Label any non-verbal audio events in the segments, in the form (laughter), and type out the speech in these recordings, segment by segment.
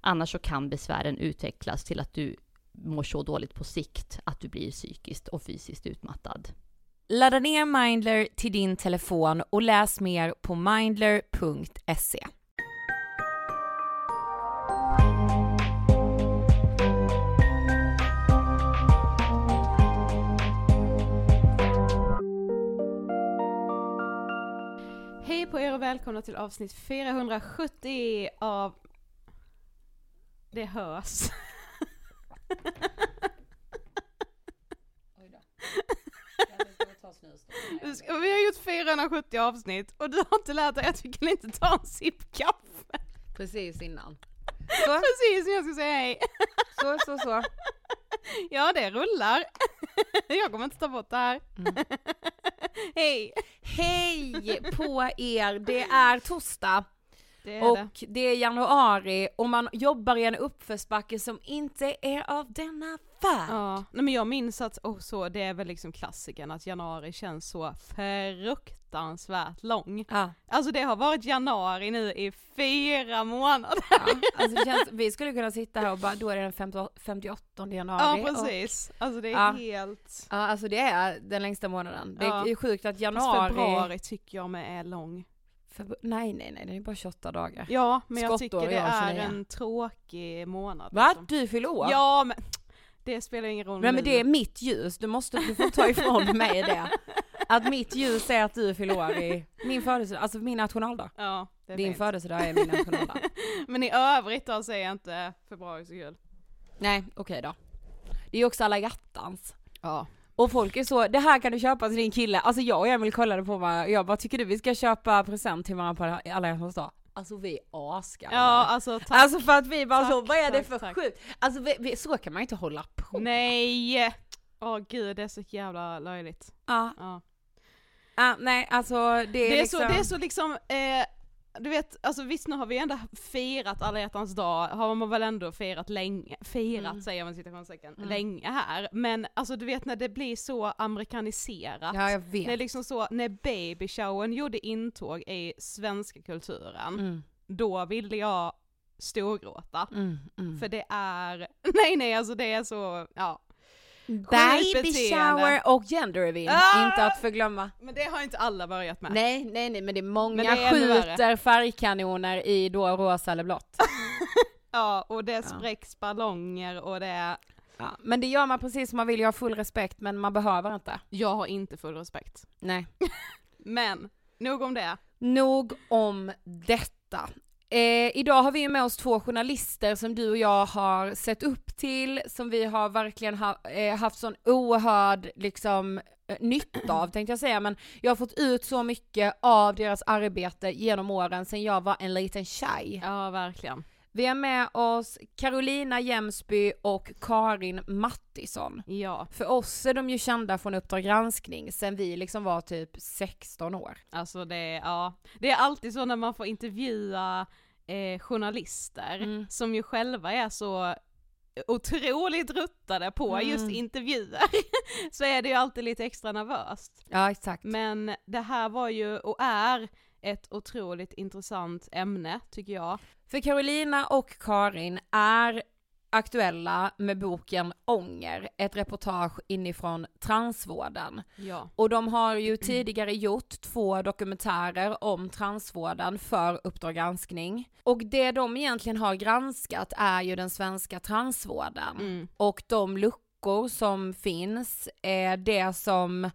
Annars så kan besvären utvecklas till att du mår så dåligt på sikt att du blir psykiskt och fysiskt utmattad. Ladda ner Mindler till din telefon och läs mer på mindler.se. Hej på er och välkomna till avsnitt 470 av Det hörs. Du ska- Vi har gjort 470 avsnitt och du har inte lärt dig att vi kan inte ta en sipp kaffe. Precis innan. Precis när jag ska säga hej. Så, så, så. Ja det rullar. Jag kommer inte ta bort det här. Hej. Hej på er! Det är torsdag Det är och det. det är januari och man jobbar i en uppförsbacke som inte är av denna värld. Ja, nej men jag minns att, och så, det är väl liksom klassikern att januari känns så fruktansvärt lång. Ja. Alltså det har varit januari nu i fyra månader. Ja, alltså känns, vi skulle kunna sitta här och bara, då är det den 50 58 januari. Ja och- precis, alltså det är Ja. helt... Ja alltså det är den längsta månaden. Det är sjukt att Fast januari... februari tycker jag med är lång. Nej nej nej, den är bara 28 dagar. Ja, men jag Skottår tycker och det jag är 29. en tråkig månad. Va? liksom. Du fyller år? Ja men det spelar ingen roll Nej men det är mitt ljus, du måste, du får ta ifrån mig det. Att mitt ljus är att du fyller år i min födelsedag, alltså min nationaldag. Ja, det är Din fint. födelsedag är min nationaldag. (laughs) Men i övrigt då är jag inte februari så kul. Nej, okej då. Det är ju också alla hjärtans. Ja. Och folk är så, det här kan du köpa till din kille. Alltså jag och Emil kollade på vad, jag bara tycker du vi ska köpa present till varandra på alla hjärtans dag? Alltså vi är asgamla. Ja alltså tack. Alltså för att vi bara så, Tack, vad är det för tack. sjukt? Alltså vi, vi, så kan man inte hålla på. Nej! Åh gud det är så jävla löjligt. Ja, Ja. ja, nej alltså det är, Det är, liksom... så, det är så liksom, eh, du vet, alltså visst nu har vi ändå firat alla hjärtans dag, har man väl ändå firat länge, firat Mm. säger man citationstecken, Mm. länge här. Men alltså du vet när det blir så amerikaniserat. Ja jag vet. Det är liksom så, när babyshowen gjorde intåg i svenska kulturen, Mm, då ville jag storgråta. mm, mm. För det är, (laughs) nej nej alltså det är så, ja. Baby shower och gender reveal, Ah! inte att förglömma. Men det har inte alla börjat med. Nej, nej, nej, men det är många Men det är skjuter färgkanoner i då rosa eller blått. (laughs) Ja, och det spräcks ballonger och det är, Ja, men det gör man precis som man vill, jag har full respekt, men man behöver inte. jag har inte full respekt. Nej. (laughs) Men, nog om det. Nog om detta. Eh, idag har vi med oss två journalister som du och jag har sett upp till, som vi har verkligen ha, eh, haft sån oerhörd liksom eh, nytta av tänkte jag säga, men jag har fått ut så mycket av deras arbete genom åren sedan jag var en liten tjej. Ja, verkligen. Vi har med oss Carolina Jämsby och Karin Mattisson. Ja, För oss är de ju kända från Uppdrag granskning sen vi liksom var typ 16 år. alltså det är, ja. Det är alltid så när man får intervjua eh, journalister Mm. som ju själva är så otroligt ruttade på Mm. just intervjuer, (laughs) så är det ju alltid lite extra nervöst. Ja exakt. Men det här var ju, och är, ett otroligt intressant ämne tycker jag. För Carolina och Karin är aktuella med boken Ånger, ett reportage inifrån transvården. Ja. Och de har ju tidigare gjort två dokumentärer om transvården för Uppdrag granskning. Och det de egentligen har granskat är ju den svenska transvården. Mm. Och de luckor som finns, är det som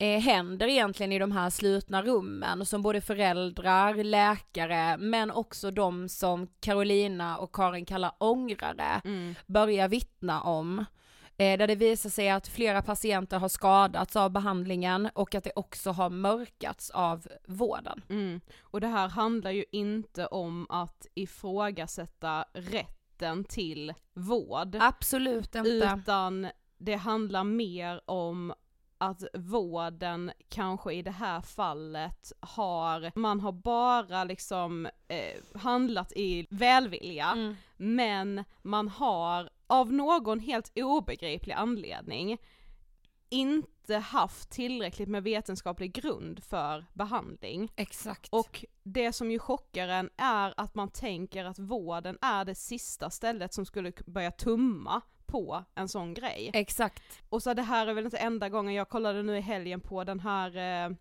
eh, händer egentligen i de här slutna rummen som både föräldrar, läkare men också de som Carolina och Karin kallar ångrare Mm. börjar vittna om. eh, där det visar sig att flera patienter har skadats av behandlingen och att det också har mörkats av vården. Mm. Och det här handlar ju inte om att ifrågasätta rätten till vård. Absolut inte. Utan det handlar mer om att vården kanske i det här fallet har, man har bara liksom eh, handlat i välvilja, Mm. men man har av någon helt obegriplig anledning inte haft tillräckligt med vetenskaplig grund för behandling. Exakt. Och det som ju chockar en är att man tänker att vården är det sista stället som skulle börja tumma på en sån grej. Exakt. Och så det här är väl inte enda gången, jag kollade nu i helgen på den här eh,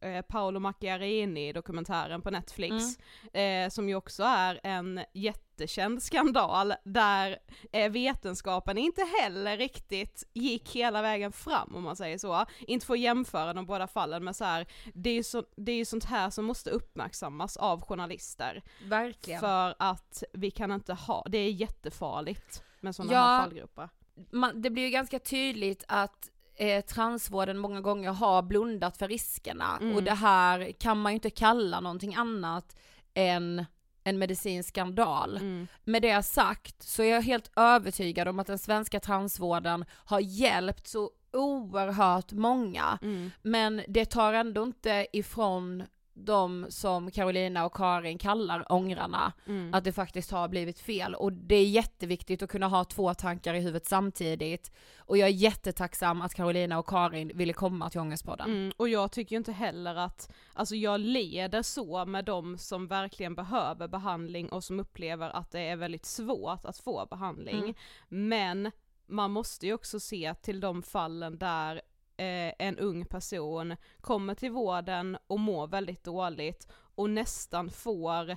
eh, Paolo Macchiarini dokumentären på Netflix, eh, som ju också är en jättekänd skandal där eh, vetenskapen inte heller riktigt gick hela vägen fram om man säger så. Inte för att jämföra de båda fallen men så här, det är ju så, det är ju sånt här som måste uppmärksammas av journalister. Verkligen. För att vi kan inte ha, det är jättefarligt med sådana Ja. här fallgrupper. man, det blir ju ganska tydligt att eh, transvården många gånger har blundat för riskerna Mm. och det här kan man ju inte kalla någonting annat än en medicinsk skandal. Mm. Med det sagt så är jag helt övertygad om att den svenska transvården har hjälpt så oerhört många. Mm. Men det tar ändå inte ifrån de som Carolina och Karin kallar ångrarna, Mm. att det faktiskt har blivit fel. Och det är jätteviktigt att kunna ha två tankar i huvudet samtidigt. Och jag är jättetacksam att Carolina och Karin ville komma till Ångestpodden. Mm, och jag tycker ju inte heller att, alltså jag leder så med de som verkligen behöver behandling och som upplever att det är väldigt svårt att få behandling. Mm. Men man måste ju också se till de fallen där eh, en ung person kommer till vården och mår väldigt dåligt och nästan får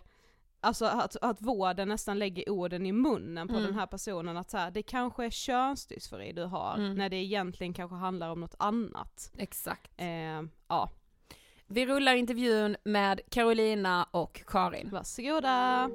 Alltså att, att vården nästan lägger orden i munnen på Mm. den här personen att så här, det kanske är könsdysfori du har, Mm. när det egentligen kanske handlar om något annat. Exakt. Eh, ja, Vi rullar intervjun med Carolina och Karin. varsågoda!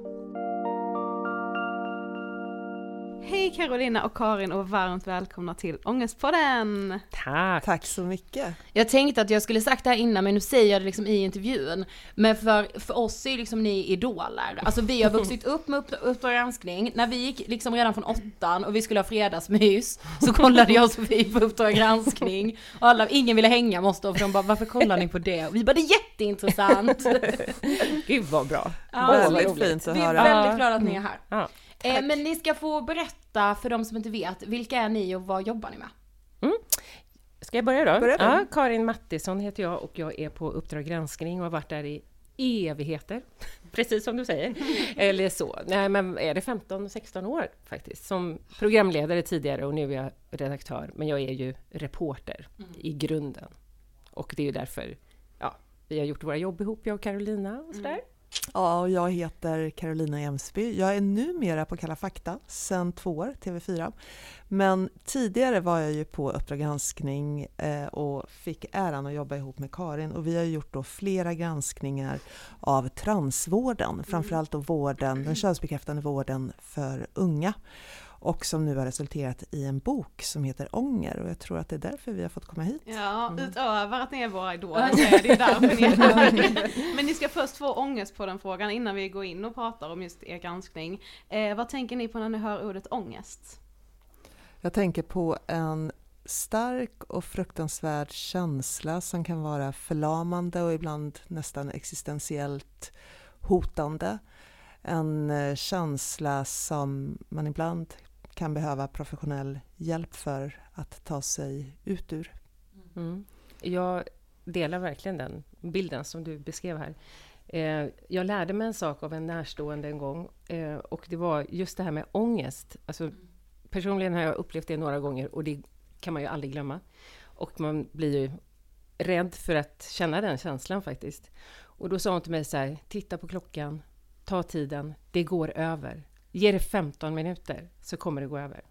Hej Carolina och Karin och varmt välkomna till Ångestpodden! Tack! Tack så mycket! Jag tänkte att jag skulle sagt det här innan men nu säger jag det liksom i intervjun. Men för, för oss är liksom ni idoler. Alltså vi har vuxit upp med Upp- Uppdrag granskning. När vi gick liksom redan från åttan och vi skulle ha fredagsmys så kollade jag och Sofie på Uppdrag granskning. Och alla, ingen ville hänga med oss då för de bara varför kollar ni på det? Och vi bara det är jätteintressant. (laughs) Gud vad bra! Ja, Väldigt fint att Vi är höra. väldigt glada att ni är här. Ja. Eh, men ni ska få berätta för de som inte vet, vilka är ni och vad jobbar ni med? Ska jag börja då? Börja. Ja, Karin Mattisson heter jag och jag är på Uppdrag granskning och har varit där i evigheter. (laughs) Precis som du säger. (laughs) Eller så. Nej, men är det 15-16 år faktiskt? Som programledare tidigare och nu är jag redaktör. Men jag är ju reporter i grunden. Och det är ju därför ja, vi har gjort våra jobb ihop, jag och Carolina och sådär. Ja, och jag heter Carolina Emsby. Jag är numera på Kalla fakta sedan två år, TV4. Men tidigare var jag ju på Uppdrag granskning eh, och fick äran att jobba ihop med Karin och vi har gjort då flera granskningar av transvården, framförallt då vården, den könsbekräftande vården för unga och som nu har resulterat i en bok som heter Ånger och jag tror att det är därför vi har fått komma hit. Ja, utöver att ni är våra idoler så är det därför ni är här. (laughs) Men ni ska först få ångest på den frågan innan vi går in och pratar om just er granskning. Eh, vad tänker ni på när ni hör ordet ångest? Jag tänker på en stark och fruktansvärd känsla som kan vara förlamande och ibland nästan existentiellt hotande. En eh, känsla som man ibland kan behöva professionell hjälp för att ta sig ut ur. Mm. Jag delar verkligen den bilden som du beskrev här. Eh, jag lärde mig en sak av en närstående en gång eh, och det var just det här med ångest. Alltså, personligen har jag upplevt det några gånger och det kan man ju aldrig glömma. Och man blir ju rädd för att känna den känslan faktiskt. Och då sa hon till mig så här, titta på klockan, ta tiden, det går över. Ge det 15 minuter så kommer det gå över.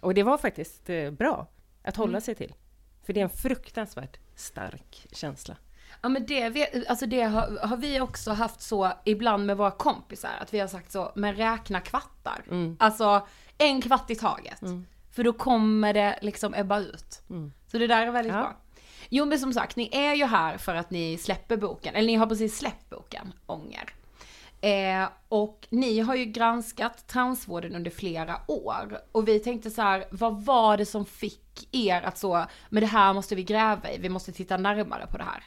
Och det var faktiskt eh, bra att hålla sig till. För det är en fruktansvärt stark känsla. Ja men det, alltså det har, har vi också haft så ibland med våra kompisar, att vi har sagt så, men räkna kvartar. Mm. Alltså en kvart i taget. För då kommer det liksom ebba ut. Mm. Så det där är väldigt Ja. bra. Jo men som sagt, ni är ju här för att ni släpper boken, eller ni har precis släppt boken, Ånger. Eh, och ni har ju granskat transvården under flera år. Och vi tänkte så här, vad var det som fick er att så, men det här måste vi gräva i, vi måste titta närmare på det här.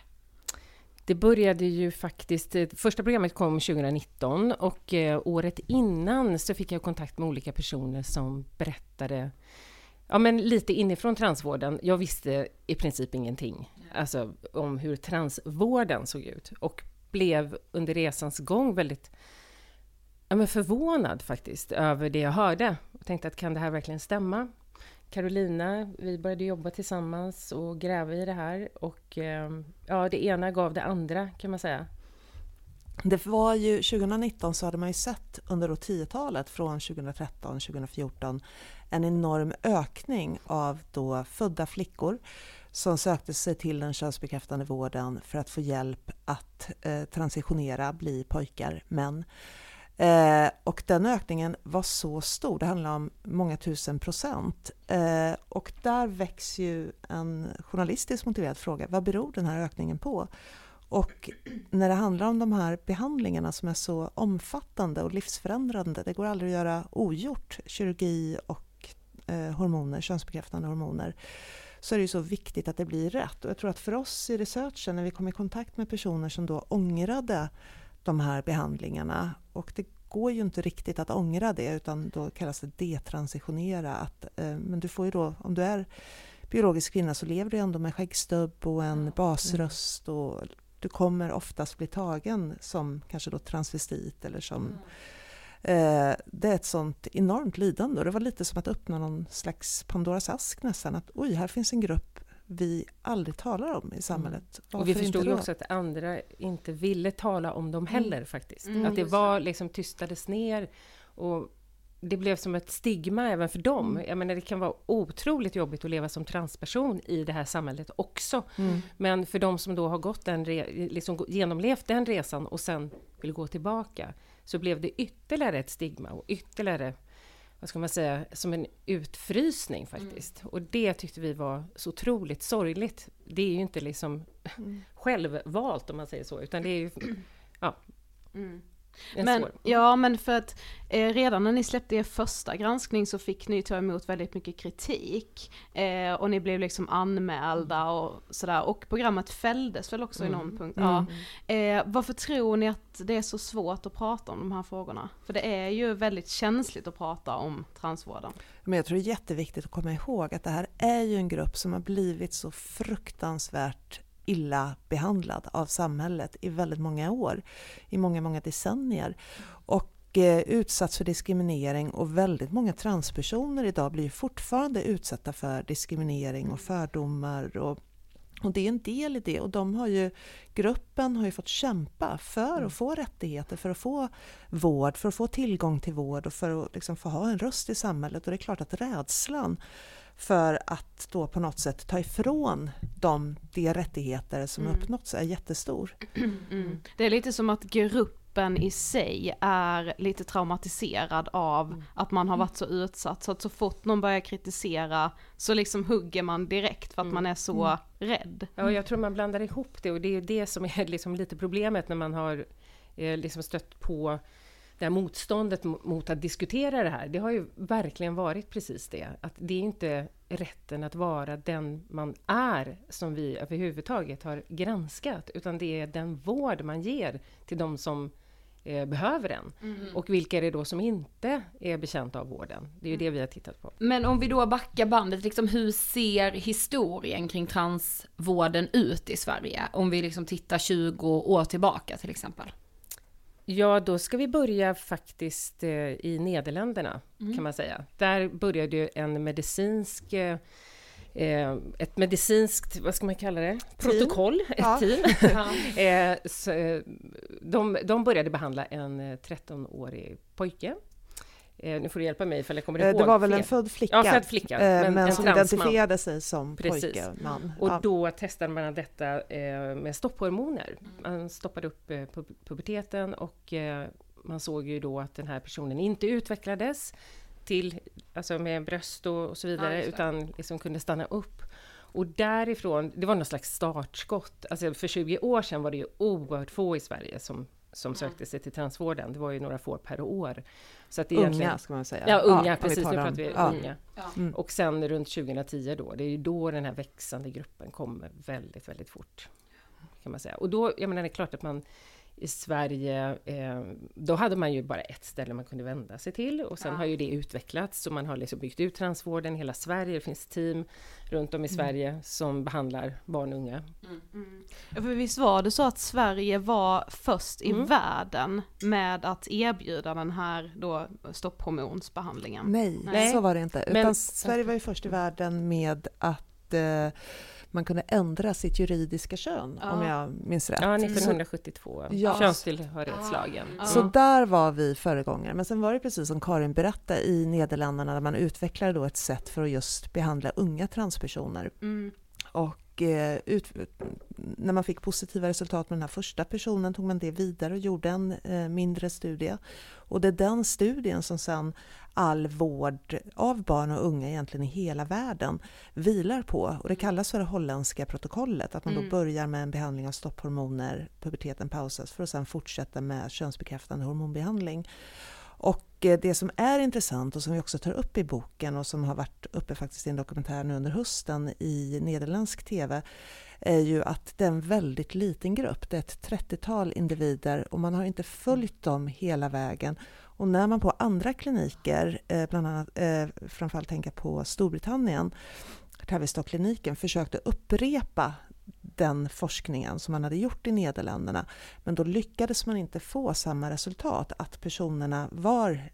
Det började ju faktiskt, eh, första programmet kom 2019 och eh, året innan så fick jag kontakt med olika personer som berättade Ja men lite inifrån transvården. Jag visste i princip ingenting alltså, om hur transvården såg ut och blev under resans gång väldigt ja, men förvånad faktiskt över det jag hörde. Jag tänkte att kan det här verkligen stämma? Carolina, vi började jobba tillsammans och gräva i det här och eh, ja, det ena gav det andra kan man säga. Det var ju 2019 så hade man ju sett under 10-talet från 2013 2014 en enorm ökning av då födda flickor som sökte sig till den könsbekräftande vården för att få hjälp att eh, transitionera, bli pojkar, män. Eh, och den ökningen var så stor, det handlar om många tusen procent. Eh, och där väcks ju en journalistiskt motiverad fråga, vad beror den här ökningen på? Och när det handlar om de här behandlingarna som är så omfattande och livsförändrande, det går aldrig att göra ogjort, kirurgi och eh, hormoner, könsbekräftande hormoner, så är det ju så viktigt att det blir rätt. Och jag tror att för oss i researchen, när vi kom i kontakt med personer som då ångrade de här behandlingarna, och det går ju inte riktigt att ångra det, utan då kallas det detransitionera. Att, eh, men du får ju då, om du är biologisk kvinna så lever du ändå med skäggstubb och en basröst och du kommer oftast bli tagen som kanske då transvestit eller som Eh, det är ett sånt enormt lidande och det var lite som att öppna någon slags Pandoras ask nästan. Att oj, här finns en grupp vi aldrig talar om i samhället. Mm. Och vi förstod ju också att andra inte ville tala om dem heller faktiskt. Mm, att det just var liksom tystades ner och det blev som ett stigma även för dem. Jag menar det kan vara otroligt jobbigt att leva som transperson i det här samhället också. Mm. Men för de som då har gått den liksom genomlevt den resan och sen vill gå tillbaka så blev det ytterligare ett stigma och ytterligare vad ska man säga, som en utfrysning faktiskt. Och det tyckte vi var så otroligt sorgligt. Det är ju inte liksom självvalt om man säger så, utan det är ju ja, en Men, svår... ja men för att eh, redan när ni släppte er första granskning så fick ni ta emot väldigt mycket kritik. Eh, och ni blev liksom anmälda och sådär. Och programmet fälldes väl också i någon punkt. Ja. Eh, varför tror ni att det är så svårt att prata om de här frågorna? För det är ju väldigt känsligt att prata om transvården. Men jag tror det är jätteviktigt att komma ihåg att det här är ju en grupp som har blivit så fruktansvärt illa behandlad av samhället i väldigt många år, i många, många decennier. Och eh, utsatts för diskriminering och väldigt många transpersoner idag blir fortfarande utsatta för diskriminering och fördomar och och det är en del i det och de har ju, gruppen har ju fått kämpa för att få rättigheter, för att få vård, för att få tillgång till vård och för att liksom få ha en röst i samhället. Och det är klart att rädslan för att då på något sätt ta ifrån dem de rättigheter som uppnåtts är jättestor. (clears throat) Det är lite som att gruppen i sig är lite traumatiserad av att man har varit så utsatt. Så att så fort någon börjar kritisera så liksom hugger man direkt för att man är så rädd. Ja, jag tror man blandar ihop det och det är ju det som är (laughs) liksom lite problemet när man har eh, liksom stött på det här motståndet mo- mot att diskutera det här. Det har ju verkligen varit precis det. Att det är inte rätten att vara den man är som vi överhuvudtaget har granskat, utan det är den vård man ger till de som eh, behöver den. Och vilka är det då som inte är betjänta av vården? Det är ju det vi har tittat på. Men om vi då backar bandet, liksom hur ser historien kring transvården ut i Sverige? Om vi liksom tittar 20 år tillbaka till exempel. Ja, då ska vi börja faktiskt eh, i Nederländerna, kan man säga. Där började ju en medicinsk... Eh, eh, ett medicinskt, vad ska man kalla det? Protokoll, ett Ja. team. (laughs) (laughs) eh, så, eh, de, de började behandla en eh, 13-årig pojke. Eh, nu får du hjälpa mig ifall jag kommer Eh, ihåg Det var väl fel. en född flicka, Ja, född flicka, eh, men men en som identifierade sig som Precis. pojke, man. Och Ja. då testade man detta eh, med stopphormoner. Man stoppade upp eh, pu- puberteten och eh, man såg ju då att den här personen inte utvecklades till alltså med bröst och, och så vidare, Ja, utan liksom kunde stanna upp. Och därifrån, det var någon slags startskott. Alltså för 20 år sedan var det ju oerhört få i Sverige som, som sökte sig till transvården. Det var ju några få per år. Så att det är egentligen- Unga ska man säga. Ja, unga, vi precis. Nu pratar vi ja. unga. Mm. Och sen runt 2010 då, det är ju då den här växande gruppen kommer väldigt, väldigt fort. Kan man säga. Och då, jag menar, det är klart att man i Sverige, eh, då hade man ju bara ett ställe man kunde vända sig till och sen Ja. har ju det utvecklats så man har liksom byggt ut transvården i hela Sverige. Det finns team runt om i Sverige som behandlar barn och unga. Ja, för visst var det så att Sverige var först i Mm. världen med att erbjuda den här då stopphormonsbehandlingen? Nej, Nej. så var det inte. Men- Utan Sverige var ju först i världen med att eh, man kunde ändra sitt juridiska kön, Ja. om jag minns rätt. Ja, 1972, Ja. könstillhörighetslagen. Ja. Så där var vi föregångare. Men sen var det precis som Karin berättade i Nederländerna där man utvecklade då ett sätt för att just behandla unga transpersoner. Mm. Och eh, ut, när man fick positiva resultat med den här första personen tog man det vidare och gjorde en eh, mindre studie. Och det är den studien som sen all vård av barn och unga egentligen i hela världen vilar på. Och det kallas för det holländska protokollet, att man Mm. då börjar med en behandling av stopphormoner, puberteten pausas för att sen fortsätta med könsbekräftande hormonbehandling. Och eh, det som är intressant och som vi också tar upp i boken och som har varit uppe faktiskt i en dokumentär nu under hösten i nederländsk TV är ju att det är en väldigt liten grupp. Det är ett 30-tal individer och man har inte följt dem hela vägen. Och när man på andra kliniker, eh, bland annat eh, framförallt tänka på Storbritannien, Tavistock-kliniken försökte upprepa den forskningen som man hade gjort i Nederländerna. Men då lyckades man inte få samma resultat, att personerna var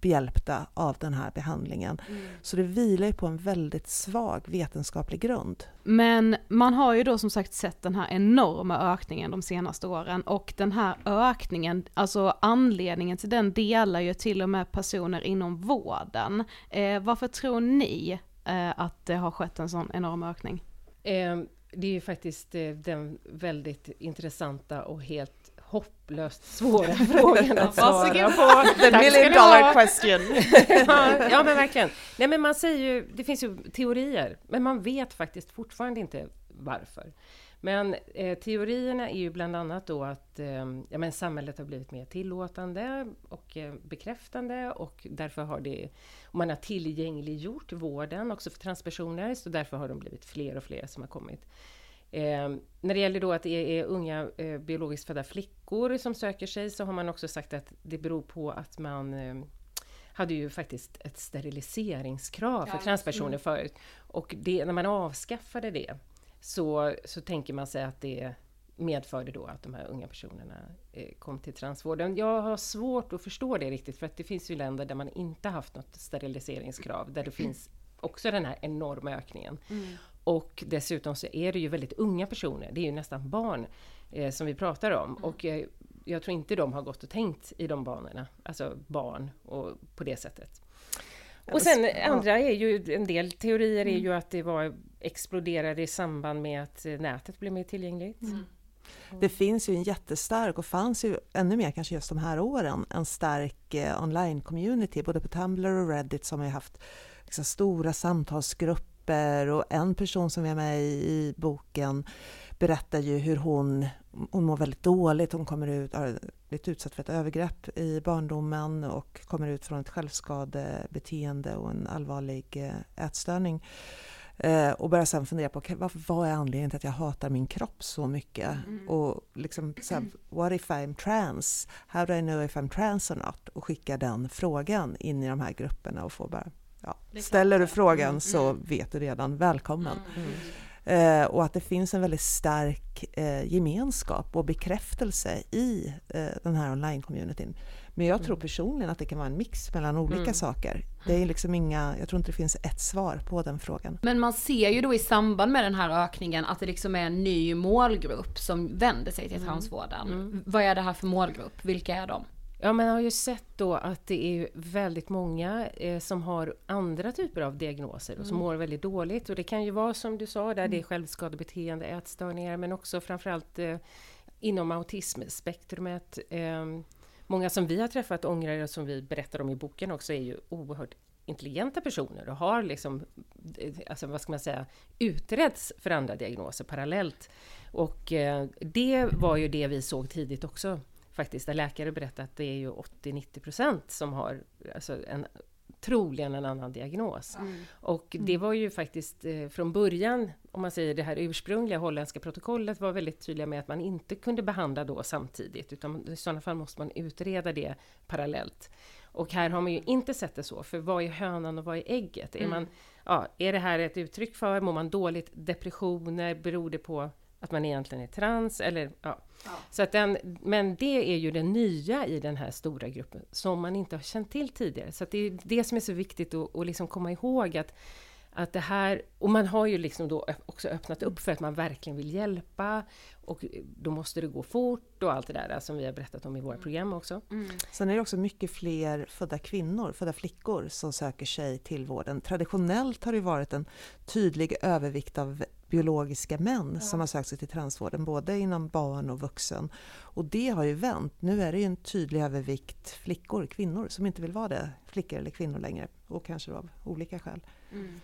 behjälpta av den här behandlingen. Så det vilar ju på en väldigt svag vetenskaplig grund. Men man har ju då som sagt sett den här enorma ökningen de senaste åren och den här ökningen, alltså anledningen till den delar ju till och med personer inom vården. Eh, varför tror ni eh, att det har skett en sån enorm ökning? Eh, det är ju faktiskt eh, den väldigt intressanta och helt hopplöst svåra (laughs) frågan att svara på. The million dollar question! (laughs) ja, ja, men verkligen. Nej, men man säger ju, det finns ju teorier, men man vet faktiskt fortfarande inte varför. Men eh, teorierna är ju bland annat då att eh, ja, men samhället har blivit mer tillåtande och eh, bekräftande och därför har det, man har tillgängliggjort vården också för transpersoner, så därför har de blivit fler och fler som har kommit. Eh, när det gäller då att det är unga eh, biologiskt födda flickor som söker sig så har man också sagt att det beror på att man eh, hade ju faktiskt ett steriliseringskrav för transpersoner förut. Och det, när man avskaffade det så, så tänker man sig att det medförde då att de här unga personerna eh, kom till transvården. Jag har svårt att förstå det riktigt för att det finns ju länder där man inte haft något steriliseringskrav, där det finns också den här enorma ökningen. Och dessutom så är det ju väldigt unga personer, det är ju nästan barn eh, som vi pratar om. Och eh, jag tror inte de har gått och tänkt i de banorna, alltså barn och på det sättet. Och sen andra är ju, en del teorier är ju att det var exploderade i samband med att eh, nätet blev mer tillgängligt. Det finns ju en jättestark, och fanns ju ännu mer kanske just de här åren, en stark eh, online-community, både på Tumblr och Reddit som har haft liksom, stora samtalsgrupper och en person som är med i, i boken berättar ju hur hon, hon mår väldigt dåligt, hon kommer ut, har blivit utsatt för ett övergrepp i barndomen och kommer ut från ett självskadebeteende och en allvarlig eh, ätstörning. Eh, och börjar sen fundera på okej, vad, vad är anledningen till att jag hatar min kropp så mycket? Och liksom så här, what if I'm trans? How do I know if I'm trans or not? Och skicka den frågan in i de här grupperna och få bara, ja, ställer du frågan så vet du redan, välkommen. Eh, och att det finns en väldigt stark eh, gemenskap och bekräftelse i eh, den här online-communityn. Men jag tror personligen att det kan vara en mix mellan olika Mm. saker. Det är liksom inga, jag tror inte det finns ett svar på den frågan. Men man ser ju då i samband med den här ökningen att det liksom är en ny målgrupp som vänder sig till transvården. Vad är det här för målgrupp? Vilka är de? Ja, man har ju sett då att det är väldigt många eh, som har andra typer av diagnoser och som mår väldigt dåligt. Och det kan ju vara som du sa, där det är självskadebeteende, ätstörningar, men också framförallt eh, inom autismspektrumet. Eh, många som vi har träffat ångrare, som vi berättar om i boken också, är ju oerhört intelligenta personer och har liksom, eh, alltså vad ska man säga, utretts för andra diagnoser parallellt. Och eh, det var ju det vi såg tidigt också faktiskt, där läkare berättade att det är ju 80-90% som har alltså en troligen en annan diagnos. Mm. Och det var ju faktiskt eh, från början, om man säger det här ursprungliga holländska protokollet var väldigt tydliga med att man inte kunde behandla då samtidigt, utan i sådana fall måste man utreda det parallellt. Och här har man ju inte sett det så, för vad är hönan och vad är ägget? Mm. Är, man, ja, är det här ett uttryck för, mår man dåligt, depressioner, beror det på att man egentligen är trans eller ja. ja. Så att den, men det är ju det nya i den här stora gruppen som man inte har känt till tidigare. Så det är det som är så viktigt att, att liksom komma ihåg att att det här, och man har ju liksom då också öppnat upp för att man verkligen vill hjälpa och då måste det gå fort och allt det där som vi har berättat om i våra program också. Mm. Sen är det också mycket fler födda kvinnor, födda flickor som söker sig till vården. Traditionellt har det varit en tydlig övervikt av biologiska män ja. som har sökt sig till transvården, både inom barn och vuxen. Och det har ju vänt. Nu är det ju en tydlig övervikt flickor, kvinnor, som inte vill vara det, flickor eller kvinnor längre. Och kanske av olika skäl. Mm.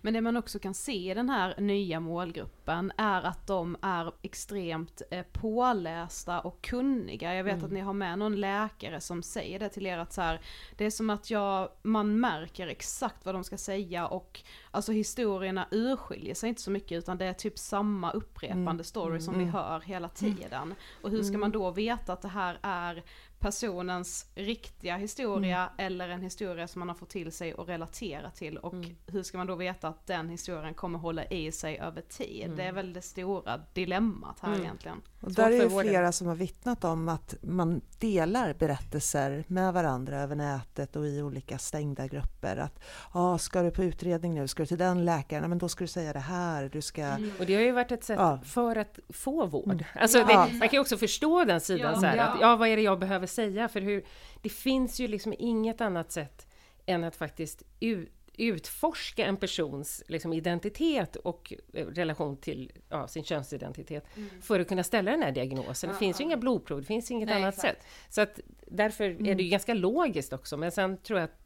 Men det man också kan se i den här nya målgruppen är att de är extremt eh, pålästa och kunniga. Jag vet mm. att ni har med någon läkare som säger det till er att så här, det är som att jag, man märker exakt vad de ska säga och alltså historierna urskiljer sig inte så mycket utan det är typ samma upprepande mm. story mm. som vi hör hela tiden. Och hur ska man då veta att det här är personens riktiga historia mm. eller en historia som man har fått till sig och relatera till och mm. hur ska man då veta att den historien kommer hålla i sig över tid? Mm. Det är väl det stora dilemmat här mm. egentligen. Och där är det flera som har vittnat om att man delar berättelser med varandra över nätet och i olika stängda grupper. Att ah, ska du på utredning nu, ska du till den läkaren, men då ska du säga det här, du ska... Mm. Och det har ju varit ett sätt ja. för att få vård. Mm. Alltså, ja. det, man kan ju också förstå den sidan ja. så här, att ja, vad är det jag behöver säga? För hur, det finns ju liksom inget annat sätt än att faktiskt ut, utforska en persons liksom, identitet och eh, relation till ja, sin könsidentitet mm. för att kunna ställa den här diagnosen. Det finns ju inga blodprov, det finns inget Nej, annat exakt. sätt. Så att därför mm. är det ju mm. ganska logiskt också. Men sen tror jag att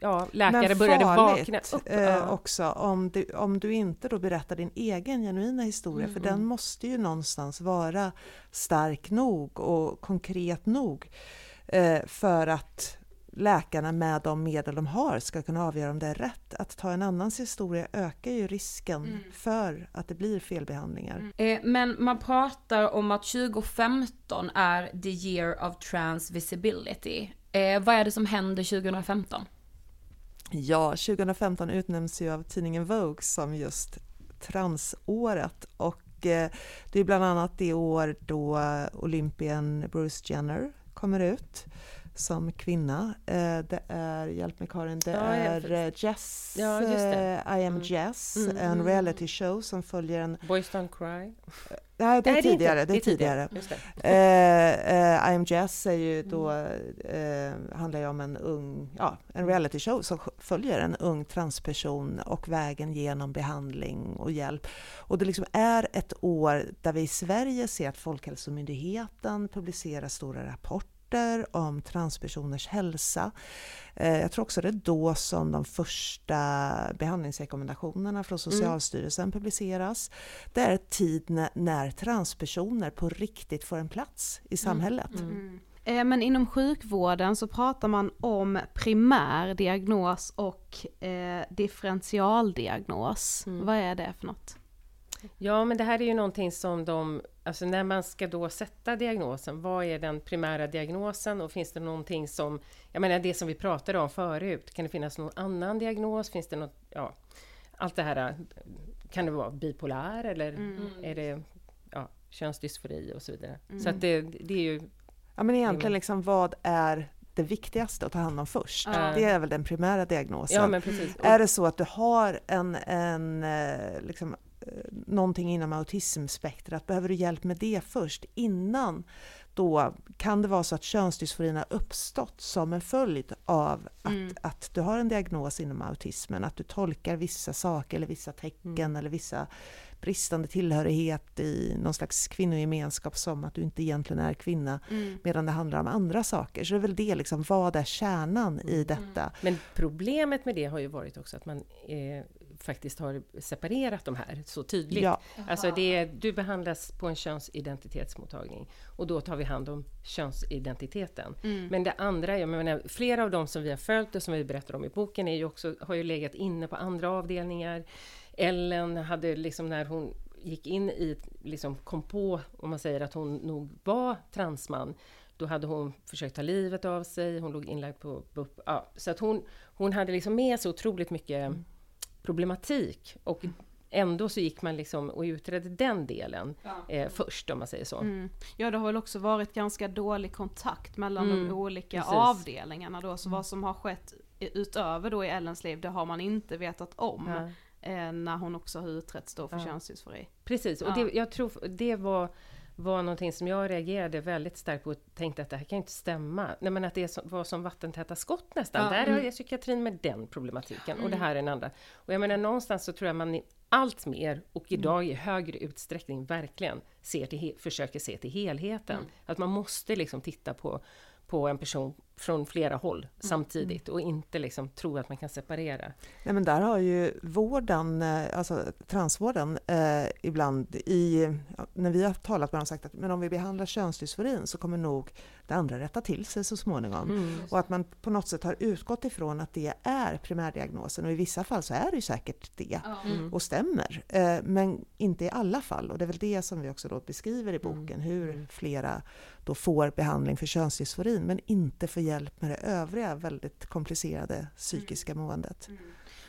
ja, läkare Men började vakna upp. Eh, också om du, om du inte då berättar din egen genuina historia, mm. för den måste ju någonstans vara stark nog och konkret nog eh, för att läkarna med de medel de har ska kunna avgöra om det är rätt. Att ta en annans historia ökar ju risken mm. för att det blir felbehandlingar. Mm. Eh, men man pratar om att 2015 är the year of trans visibility. Eh, vad är det som händer 2015? Ja, 2015 utnämns ju av tidningen Vogue som just transåret och eh, det är bland annat det år då Olympien Bruce Jenner kommer ut som kvinna. Eh, det är, hjälp mig Karin, det ja, är eh, Jess, ja, I am mm. Jess, mm, en mm, reality show som följer en... Boys Don't Cry? Nej, det är Nej, tidigare. Det är, tidigare. tidigare. Uh, I am Jess är ju då, uh, handlar ju om en ung, ja, en reality show som följer en ung transperson och vägen genom behandling och hjälp. Och det liksom är ett år där vi i Sverige ser att Folkhälsomyndigheten publicerar stora rapporter rapporter om transpersoners hälsa. Eh, jag tror också det är då som de första behandlingsrekommendationerna från mm. Socialstyrelsen mm. publiceras. Det är tid när transpersoner på riktigt får en plats i mm. samhället. Mm. Mm. Eh, men inom sjukvården så pratar man om primär diagnos och eh, differentialdiagnos. Mm. Vad är det för något? Ja, men det här är ju någonting som de Alltså när man ska då sätta diagnosen, vad är den primära diagnosen och finns det någonting som, jag menar det som vi pratade om förut, kan det finnas någon annan diagnos? Finns det något, ja, allt det här, kan det vara bipolär eller mm. är det ja, könsdysfori och så vidare. Mm. Så att det, det är ju... Ja men egentligen liksom vad är det viktigaste att ta hand om först. Mm. Det är väl den primära diagnosen. Ja, är det så att du har en, en eh, liksom, någonting inom autismspektrat, behöver du hjälp med det först innan då kan det vara så att könsdysforin har uppstått som en följd av att, Mm. att du har en diagnos inom autismen, att du tolkar vissa saker eller vissa tecken Mm. eller vissa bristande tillhörighet i någon slags kvinnogemenskap som att du inte egentligen är kvinna, Mm. medan det handlar om andra saker. Så det är väl det, liksom, vad är kärnan i detta? Men problemet med det har ju varit också att man eh, faktiskt har separerat de här så tydligt. Ja. Alltså det är, du behandlas på en könsidentitetsmottagning och då tar vi hand om könsidentiteten. Mm. Men det andra, jag menar, flera av dem som vi har följt och som vi berättar om i boken är ju också, har ju legat inne på andra avdelningar. Ellen hade liksom när hon gick in i, liksom kom på, om man säger att hon nog var transman, då hade hon försökt ta livet av sig, hon låg inlagd på BUP. Ja, så att hon, hon hade liksom med sig otroligt mycket problematik och ändå så gick man liksom och utredde den delen eh, först om man säger så. Mm. Ja det har väl också varit ganska dålig kontakt mellan Mm, de olika precis. avdelningarna då, så vad som har skett utöver då i Ellens liv, det har man inte vetat om. Ja. Eh, när hon också har utretts då för Ja. könsdysfori. Precis, och Ja. det, jag tror det var, var någonting som jag reagerade väldigt starkt på och tänkte att det här kan ju inte stämma. Nej, men att det var som vattentäta skott nästan. Ja, Där mm. har jag psykiatrin med den problematiken och det här är den andra. Och jag menar någonstans så tror jag man allt mer och idag i högre utsträckning verkligen ser till, försöker se till helheten. Att man måste liksom titta på, på en person från flera håll samtidigt och inte liksom tro att man kan separera. Nej, men där har ju vården, eh, alltså transvården, eh, ibland i, när vi har talat med dem sagt att men om vi behandlar könsdysforin så kommer nog det andra rätta till sig så småningom. Mm. Och att man på något sätt har utgått ifrån att det är primärdiagnosen och i vissa fall så är det ju säkert det Mm. och stämmer. Eh, men inte i alla fall och det är väl det som vi också då beskriver i boken, hur flera då får behandling för könsdysforin men inte får hjälp med det övriga väldigt komplicerade psykiska måendet.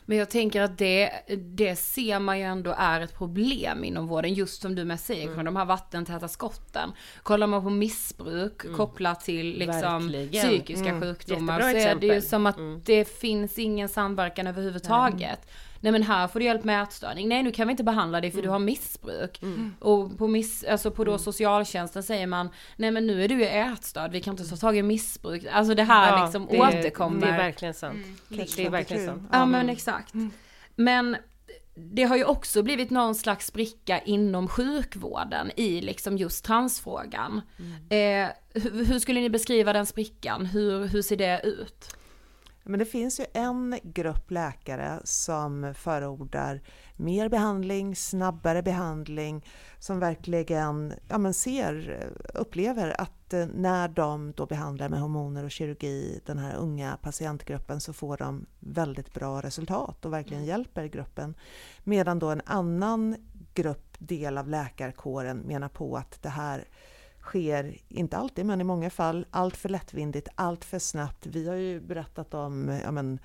Men jag tänker att det, det ser man ju ändå är ett problem inom vården, just som du med säger, Mm. de här vattentäta skotten. Kollar man på missbruk kopplat till liksom Verkligen. psykiska Mm. sjukdomar Jättebra så är det ju exempel. som att Mm. det finns ingen samverkan överhuvudtaget. Nej men här får du hjälp med ätstörning, nej nu kan vi inte behandla dig för Mm. du har missbruk. Och på, miss, alltså på då socialtjänsten säger man, nej men nu är du ju ätstörd, vi kan inte ta tag i missbruk. Alltså det här Ja, liksom det, återkommer. Det är verkligen sant. Det är verkligen sant. Ja men exakt. Men det har ju också blivit någon slags spricka inom sjukvården i liksom just transfrågan. Eh, hur, hur skulle ni beskriva den sprickan? Hur, hur ser det ut? Men det finns ju en grupp läkare som förordar mer behandling, snabbare behandling, som verkligen ja, men ser, upplever att eh, när de då behandlar med hormoner och kirurgi den här unga patientgruppen så får de väldigt bra resultat och verkligen hjälper gruppen. Medan då en annan grupp, del av läkarkåren menar på att det här sker, inte alltid men i många fall, allt för lättvindigt, allt för snabbt. Vi har ju berättat om ja men,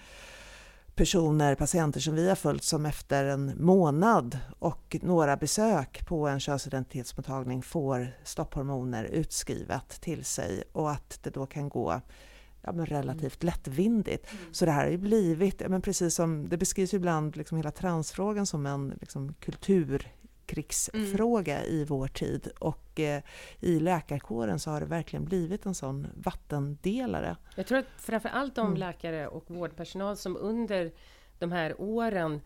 personer, patienter som vi har följt som efter en månad och några besök på en könsidentitetsmottagning får stopphormoner utskrivet till sig och att det då kan gå ja, men relativt lättvindigt. Så det här har ju blivit, ja, men precis som det beskrivs ibland, liksom hela transfrågan som en liksom, kulturkrigsfråga i vår tid och eh, i läkarkåren så har det verkligen blivit en sån vattendelare. Jag tror att framför allt de Mm. läkare och vårdpersonal som under de här åren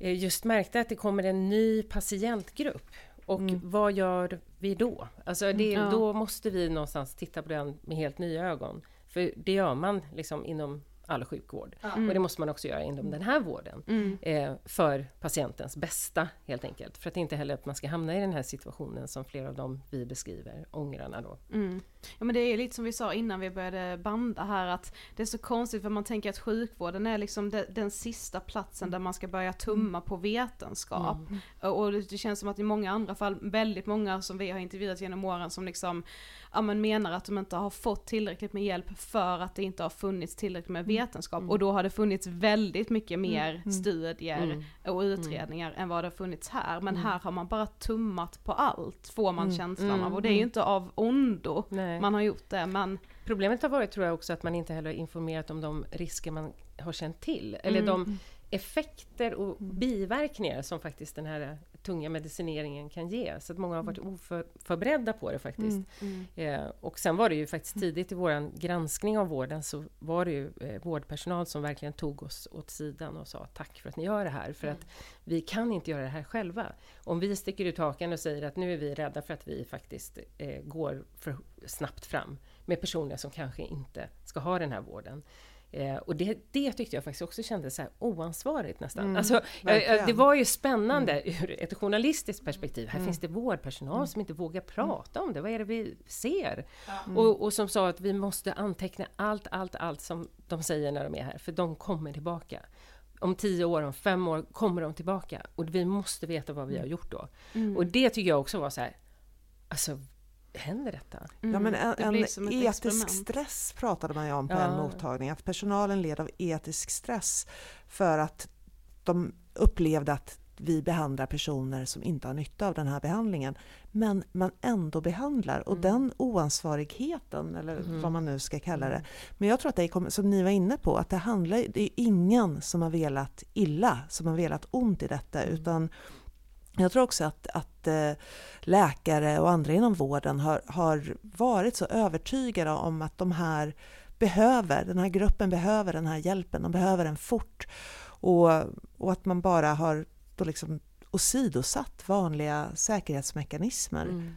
eh, just märkte att det kommer en ny patientgrupp. Och Mm. vad gör vi då? Alltså det, Ja. då måste vi någonstans titta på den med helt nya ögon. För det gör man liksom inom all sjukvård. Och det måste man också göra inom den här vården. Mm. Eh, för patientens bästa helt enkelt. För att inte heller att man ska hamna i den här situationen som flera av dem vi beskriver, ångrarna då. Mm. Ja men det är lite som vi sa innan vi började banda här att det är så konstigt för man tänker att sjukvården är liksom de, den sista platsen där man ska börja tumma på vetenskap. Och det, det känns som att i många andra fall, väldigt många som vi har intervjuat genom åren som liksom ja, men menar att de inte har fått tillräckligt med hjälp för att det inte har funnits tillräckligt med vetenskap. Och då har det funnits väldigt mycket mer studier och utredningar än vad det har funnits här. Men här har man bara tummat på allt, får man känslan av. Och det är ju inte av ondo Nej. man har gjort det, men Problemet har varit tror jag också att man inte heller informerat om de risker man har känt till. Eller Mm. de effekter och biverkningar som faktiskt den här tunga medicineringen kan ge. Så att många har varit oförberedda på det faktiskt. Mm. Eh, och sen var det ju faktiskt tidigt i vår granskning av vården så var det ju eh, vårdpersonal som verkligen tog oss åt sidan och sa tack för att ni gör det här. För att vi kan inte göra det här själva. Om vi sticker ut hakan och säger att nu är vi rädda för att vi faktiskt eh, går för snabbt fram med personer som kanske inte ska ha den här vården. Eh, och det, det tyckte jag faktiskt också kändes så här oansvarigt nästan. Mm, alltså, verkligen. det var ju spännande ur ett journalistiskt perspektiv. Här Mm. finns det vårdpersonal som inte vågar prata om det. Vad är det vi ser? Mm. Och, och som sa att vi måste anteckna allt, allt, allt som de säger när de är här, för de kommer tillbaka. Om tio år, om fem år kommer de tillbaka. Och vi måste veta vad vi har gjort då. Mm. Och det tycker jag också var så här, alltså, händer detta? Ja, men en, det en etisk experiment. stress pratade man ju om på Ja. en mottagning, att personalen led av etisk stress för att de upplevde att vi behandlar personer som inte har nytta av den här behandlingen. Men man ändå behandlar och den oansvarigheten, eller vad man nu ska kalla det. Men jag tror att det kommer, som ni var inne på, att det handlar, det är ingen som har velat illa, som har velat ont i detta, utan jag tror också att, att eh, läkare och andra inom vården har, har varit så övertygade om att de här behöver, den här gruppen behöver den här hjälpen, de behöver den fort. Och, och att man bara har då liksom åsidosatt vanliga säkerhetsmekanismer. Mm.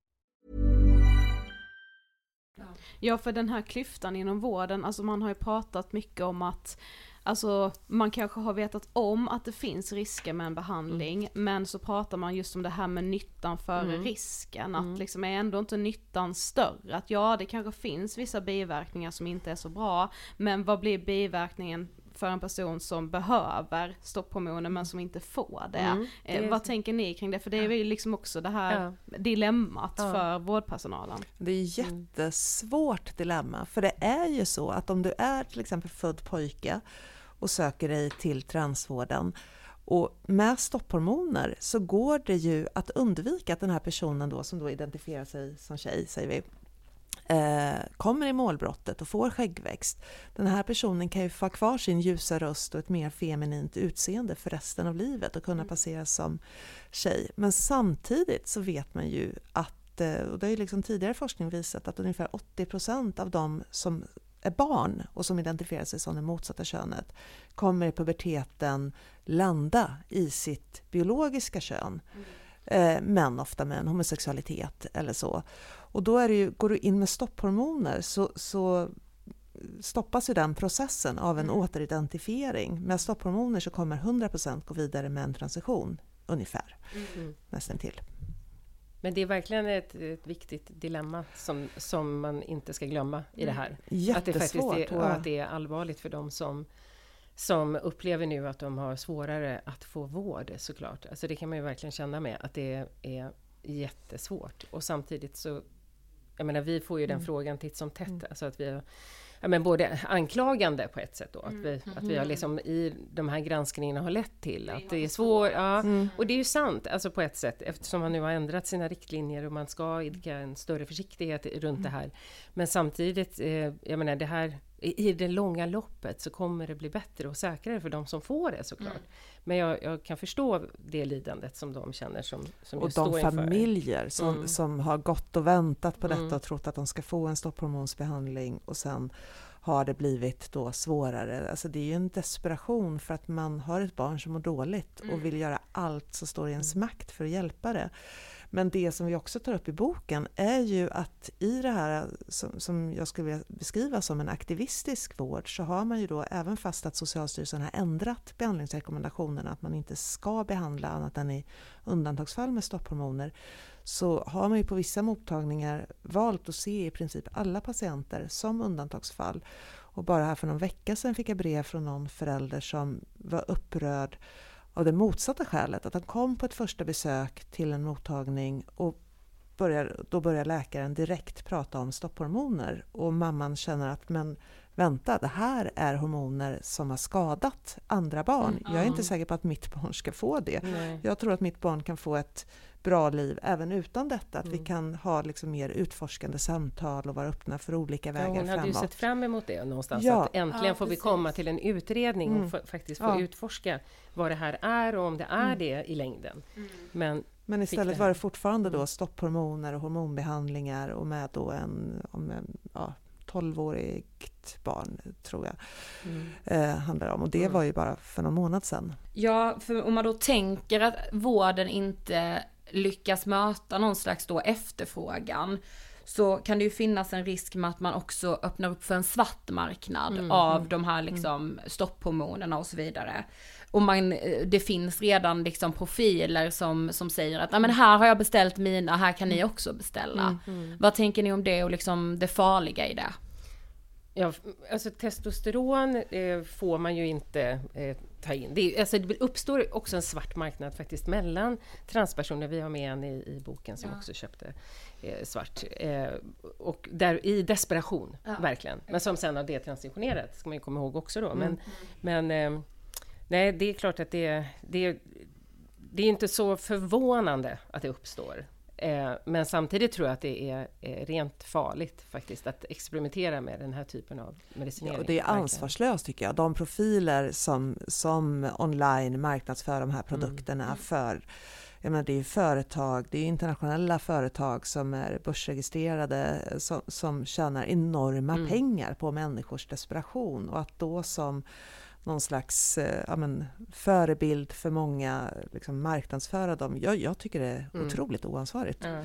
Ja, för den här klyftan inom vården, alltså man har ju pratat mycket om att Alltså man kanske har vetat om att det finns risker med en behandling men så pratar man just om det här med nyttan före risken. Att liksom är ändå inte nyttan större? Att ja det kanske finns vissa biverkningar som inte är så bra men vad blir biverkningen för en person som behöver stopphormoner men som inte får det. Mm, Eh, det- vad tänker ni kring det? För det är ju liksom också det här dilemmat Ja. för vårdpersonalen. Det är jättesvårt dilemma, för det är ju så att om du är till exempel född pojke och söker dig till transvården och med stopphormoner så går det ju att undvika att den här personen då som då identifierar sig som tjej, säger vi, eh, kommer i målbrottet och får skäggväxt. Den här personen kan ju få kvar sin ljusa röst och ett mer feminint utseende för resten av livet och kunna passera som tjej. Men samtidigt så vet man ju att, eh, och det har ju liksom tidigare forskning visat, att ungefär 80% av de som är barn och som identifierar sig som det motsatta könet kommer i puberteten landa i sitt biologiska kön. Eh, men ofta med en homosexualitet eller så. Och då är det ju, går du in med stopphormoner så, så stoppas ju den processen av en återidentifiering. Med stopphormoner så kommer 100% gå vidare med en transition, ungefär. Mm. Nästan till. Men det är verkligen ett, ett viktigt dilemma som, som man inte ska glömma i det här. Att det faktiskt Jättesvårt. är, och att det är allvarligt för de som, som upplever nu att de har svårare att få vård såklart. Alltså det kan man ju verkligen känna med att det är jättesvårt. Och samtidigt så jag menar vi får ju den Mm. frågan titt som tätt, Mm. alltså att vi har Ja, men både anklagande på ett sätt då, att Mm. vi, att vi har liksom i de här granskningarna har lett till att det är svårt. Ja, Mm. och det är ju sant, alltså på ett sätt, eftersom man nu har ändrat sina riktlinjer och man ska idka en större försiktighet runt det här. Men samtidigt, eh, jag menar det här, i, det långa loppet så kommer det bli bättre och säkrare för de som får det såklart. Mm. Men jag, jag kan förstå det lidandet som de känner som, som och de inför. familjer som, Mm. som har gått och väntat på detta Mm. och trott att de ska få en stopphormonsbehandling och sen har det blivit då svårare. Alltså det är ju en desperation för att man har ett barn som mår dåligt Mm. och vill göra allt som står i ens makt för att hjälpa det. Men det som vi också tar upp i boken är ju att i det här som, som jag skulle vilja beskriva som en aktivistisk vård så har man ju då även fast att Socialstyrelsen har ändrat behandlingsrekommendationerna att man inte ska behandla annat än i undantagsfall med stopphormoner så har man ju på vissa mottagningar valt att se i princip alla patienter som undantagsfall. Och bara här för någon vecka sedan fick jag brev från någon förälder som var upprörd av det motsatta skälet, att han kom på ett första besök till en mottagning och börjar, då börjar läkaren direkt prata om stopphormoner och mamman känner att men vänta, det här är hormoner som har skadat andra barn. Mm. Jag är inte säker på att mitt barn ska få det. Nej. Jag tror att mitt barn kan få ett bra liv även utan detta, att vi Mm. kan ha liksom mer utforskande samtal och vara öppna för olika Ja, vägar hon hade ju framåt. sett fram emot det någonstans, Ja. att äntligen Ja, får vi komma till en utredning Mm. och fa- faktiskt få Ja. utforska vad det här är och om det är Mm. det i längden. Men, Men fick istället det var det fortfarande då stopphormoner och hormonbehandlingar och med då en, om en ja, 12-årigt barn, tror jag, Mm. eh, handlar om. Och det Mm. var ju bara för någon månad sedan. Ja, för om man då tänker att vården inte lyckas möta någon slags då efterfrågan så kan det ju finnas en risk med att man också öppnar upp för en svart marknad Mm, av mm, de här liksom stopphormonerna och så vidare. Och man, eh, det finns redan liksom profiler som, som säger att "Ja, men här har jag beställt mina, här kan ni också beställa. Mm. Vad tänker ni om det och liksom det farliga i det? Ja, alltså testosteron eh, får man ju inte eh, ta in. Det, är, alltså, det uppstår också en svart marknad faktiskt mellan transpersoner. Vi har med en i, i boken som Ja. också köpte eh, svart. Eh, och där, I desperation, Ja. verkligen. Men som sen har detransitionerat, ska man ju komma ihåg också då. Men, Mm. men eh, nej, det är klart att det, det, det är inte så förvånande att det uppstår. Eh, men samtidigt tror jag att det är eh, rent farligt faktiskt att experimentera med den här typen av medicinering. Ja, och det är ansvarslöst tycker jag. De profiler som, som online marknadsför de här produkterna Mm. för jag menar, det är företag, det är internationella företag som är börsregistrerade som, som tjänar enorma Mm. pengar på människors desperation och att då som någon slags eh, ja, men, förebild för många liksom, marknadsföra dem. Jag, jag tycker det är Mm. otroligt oansvarigt. Ja.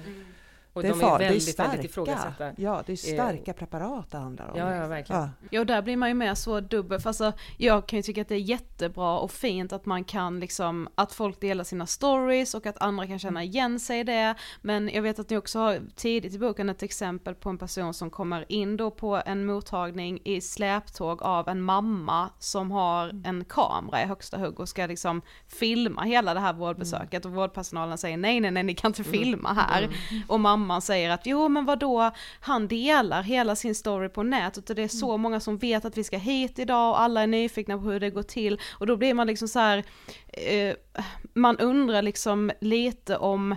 Och det är de är det är väldigt, väldigt starka, ifrågasatta. ja, det är Eh, starka preparat det handlar om. Ja, ja, verkligen. Ja. Ja, och där blir man ju mer så dubbel, alltså, jag kan ju tycka att det är jättebra och fint att man kan liksom, att folk delar sina stories och att andra kan känna igen sig i det, men jag vet att ni också har tidigt i boken ett exempel på en person som kommer in då på en mottagning i släptåg av en mamma som har en kamera i högsta hugg och ska liksom filma hela det här vårdbesöket och vårdpersonalen säger nej, nej, nej, ni kan inte filma här. Och mamman säger att jo men vadå, han delar hela sin story på nätet och det är så många som vet att vi ska hit idag och alla är nyfikna på hur det går till. Och då blir man liksom så här, eh, man undrar liksom lite om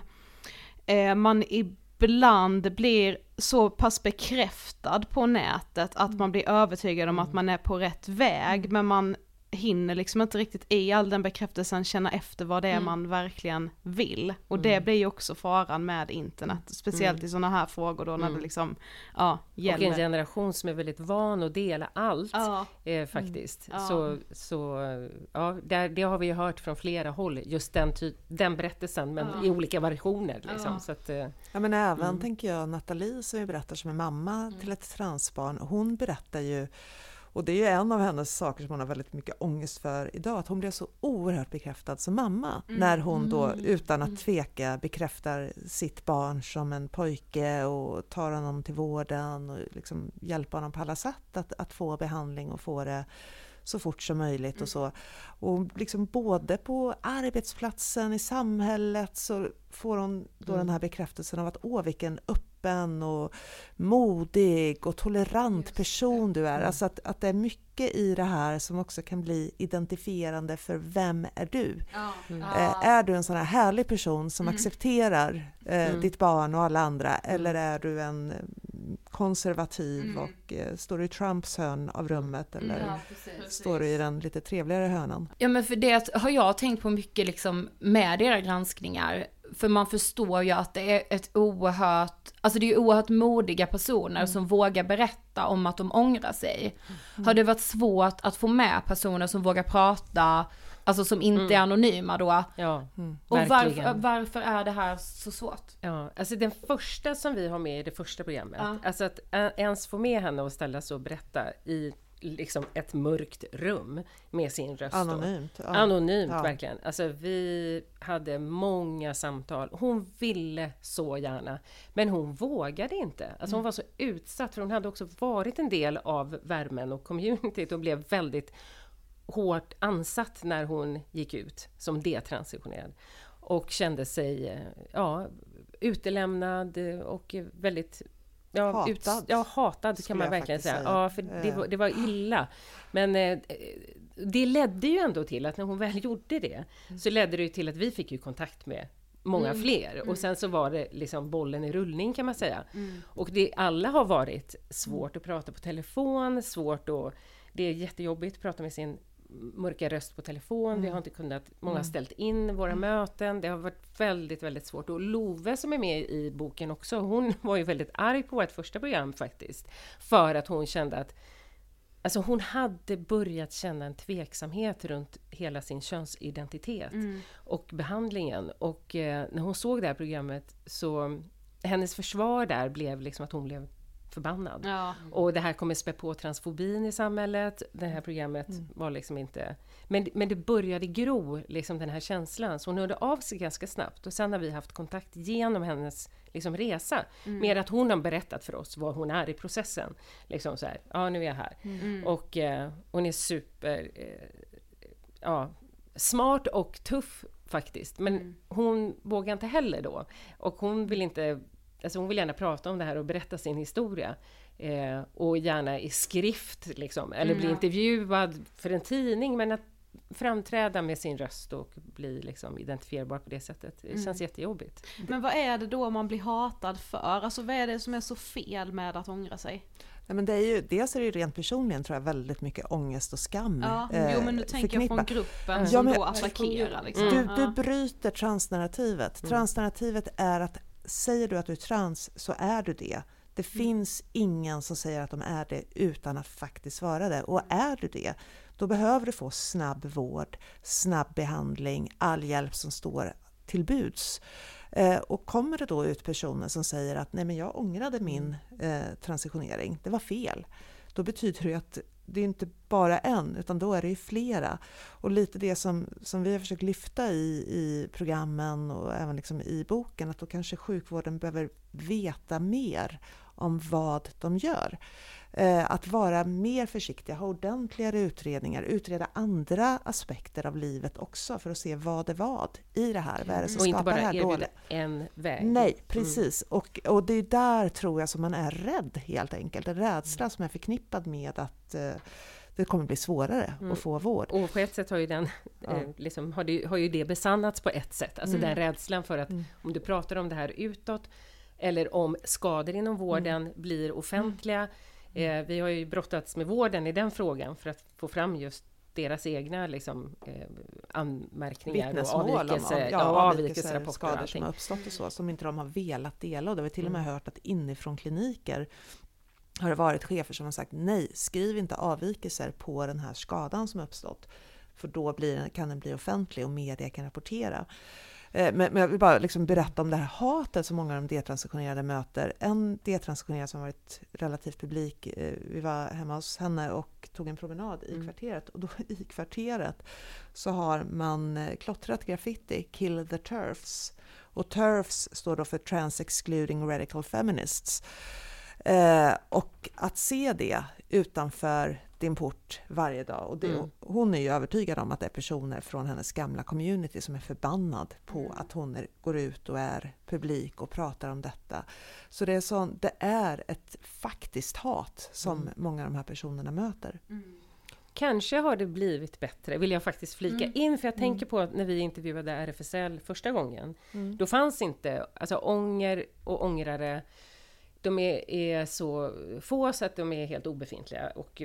eh, man ibland blir så pass bekräftad på nätet att man blir övertygad om att man är på rätt väg men man hinner liksom inte riktigt i all den bekräftelsen känna efter vad det är Mm. man verkligen vill. Och det blir ju också faran med internet, speciellt Mm. i sådana här frågor då när Mm. det liksom, ja, Och en gäller. generation som är väldigt van att dela allt Ja. eh, faktiskt. Ja. Så, så ja, där, det har vi ju hört från flera håll, just den, ty- den berättelsen, men Ja. i olika versioner. Liksom. Ja. Så att, eh, Ja men även Mm. tänker jag Nathalie som vi berättar som är mamma till ett transbarn, hon berättar ju och det är ju en av hennes saker som hon har väldigt mycket ångest för idag, att hon blev så oerhört bekräftad som mamma Mm. när hon då Mm. utan att tveka bekräftar sitt barn som en pojke och tar honom till vården och liksom hjälper honom på alla sätt att, att få behandling och få det så fort som möjligt Mm. och så. Och liksom både på arbetsplatsen, i samhället så får hon då Mm. den här bekräftelsen av att åh vilken öppen och modig och tolerant person du är. Mm. Alltså att, att det är mycket i det här som också kan bli identifierande för vem är du? Mm. Eh, är du en sån här härlig person som Mm. accepterar eh, Mm. ditt barn och alla andra eller är du en eh, konservativ Mm. och eh, står du i Trumps hörn av rummet eller Ja, precis. står du i den lite trevligare hörnan? Ja men för det har jag tänkt på mycket liksom med era granskningar. För man förstår ju att det är ett oerhört, alltså det är ju oerhört modiga personer som vågar berätta om att de ångrar sig. Har det varit svårt att få med personer som vågar prata, alltså som inte är anonyma då? Ja, Och verkligen. varför, varför är det här så svårt? Ja, alltså den första som vi har med i det första programmet, Ja. alltså att ens få med henne och ställa sig och berätta i liksom ett mörkt rum med sin röst. då. Anonymt. Ja. Anonymt, Ja. verkligen. Alltså vi hade många samtal. Hon ville så gärna, men hon vågade inte. Alltså hon var så utsatt, för hon hade också varit en del av värmen och communityt och blev väldigt hårt ansatt när hon gick ut som detransitionerad. Och kände sig eh, ja, utelämnad och väldigt Ja, Hatad, ja, hatad kan man verkligen säga. säga. Ja, för det Eh. var, det var illa. Men eh, det ledde ju ändå till att när hon väl gjorde det, så ledde det till att vi fick ju kontakt med många fler. Och sen så var det liksom bollen i rullning kan man säga. Och det alla har varit svårt att prata på telefon, svårt att... Det är jättejobbigt att prata med sin mörka röst på telefon. Vi har inte kunnat... Många har ställt in våra möten. Det har varit väldigt, väldigt svårt. Och Love som är med i boken också, hon (laughs) var ju väldigt arg på vårt första program faktiskt. För att hon kände att Alltså hon hade börjat känna en tveksamhet runt hela sin könsidentitet och behandlingen. Och eh, när hon såg det här programmet så hennes försvar där blev liksom att hon blev förbannad. Ja. Och det här kommer spä på transfobin i samhället. Det här programmet var liksom inte... Men, men det började gro, liksom den här känslan. Så hon hörde av sig ganska snabbt. Och sen har vi haft kontakt genom hennes liksom, resa. Mer att hon har berättat för oss var hon är i processen. Liksom så här, ja nu är jag här. Och eh, hon är super... Eh, ja, smart och tuff faktiskt. Men hon vågar inte heller då. Och hon vill inte... Alltså hon vill gärna prata om det här och berätta sin historia. Eh, och gärna i skrift, liksom. Eller bli intervjuad för en tidning. Men att framträda med sin röst och bli liksom identifierbar på det sättet. Det känns jättejobbigt. Men vad är det då man blir hatad för? Alltså vad är det som är så fel med att ångra sig? Nej, men det är ju, dels är det ju rent personligen tror jag väldigt mycket ångest och skam Ja, eh, jo men nu tänker jag från gruppen Ja, som men- då attackerar liksom. Du, du bryter transnarrativet. Transnarrativet är att säger du att du är trans så är du det. Det finns ingen som säger att de är det utan att faktiskt vara det. Och är du det, då behöver du få snabb vård, snabb behandling, all hjälp som står till buds. Eh, och kommer det då ut personer som säger att nej men jag ångrade min eh, transitionering, det var fel. Då betyder det att det är inte bara en, utan då är det ju flera. Och lite det som, som vi har försökt lyfta i, i programmen och även liksom i boken, att då kanske sjukvården behöver veta mer om vad de gör. Eh, att vara mer försiktiga, ha ordentligare utredningar, utreda andra aspekter av livet också för att se vad det vad i det här. Vad är det som Och inte skapar bara det här erbjuda dåliga? en väg. Nej, precis. Och, och det är där tror jag som man är rädd helt enkelt. En rädsla som är förknippad med att eh, det kommer bli svårare att få vård. Och på ett sätt har ju, den, eh, liksom, har, det, har ju det besannats på ett sätt. Alltså den rädslan för att om du pratar om det här utåt eller om skador inom vården blir offentliga. Eh, vi har ju brottats med vården i den frågan för att få fram just deras egna liksom, eh, anmärkningar och Vittnesmål om avvikelse, av- ja, ja, avvikelserapporter och skador som har uppstått och så, som inte de har velat dela. Och det har vi till och med hört att inifrån kliniker har det varit chefer som har sagt nej, skriv inte avvikelser på den här skadan som uppstått. För då blir kan den bli offentlig och media kan rapportera. Eh, Men, men jag vill bara liksom berätta om det här hatet som många av de detransitionerade möter. En detransitionerad som varit relativt publik, eh, vi var hemma hos henne och tog en promenad i kvarteret. Och då (laughs) i kvarteret så har man eh, klottrat graffiti, Kill the Turfs. Och TERFs står då för Trans Excluding Radical Feminists. Eh, och att se det utanför din port varje dag. Och det, Mm. Hon är ju övertygad om att det är personer från hennes gamla community som är förbannad på Mm. att hon är, går ut och är publik och pratar om detta. Så det är, sån, det är ett faktiskt hat som Mm. många av de här personerna möter. Kanske har det blivit bättre, vill jag faktiskt flika Mm. in, för jag tänker på att när vi intervjuade RFSL första gången, Mm. då fanns inte, alltså ånger och ångrare, de är, är så få så att de är helt obefintliga och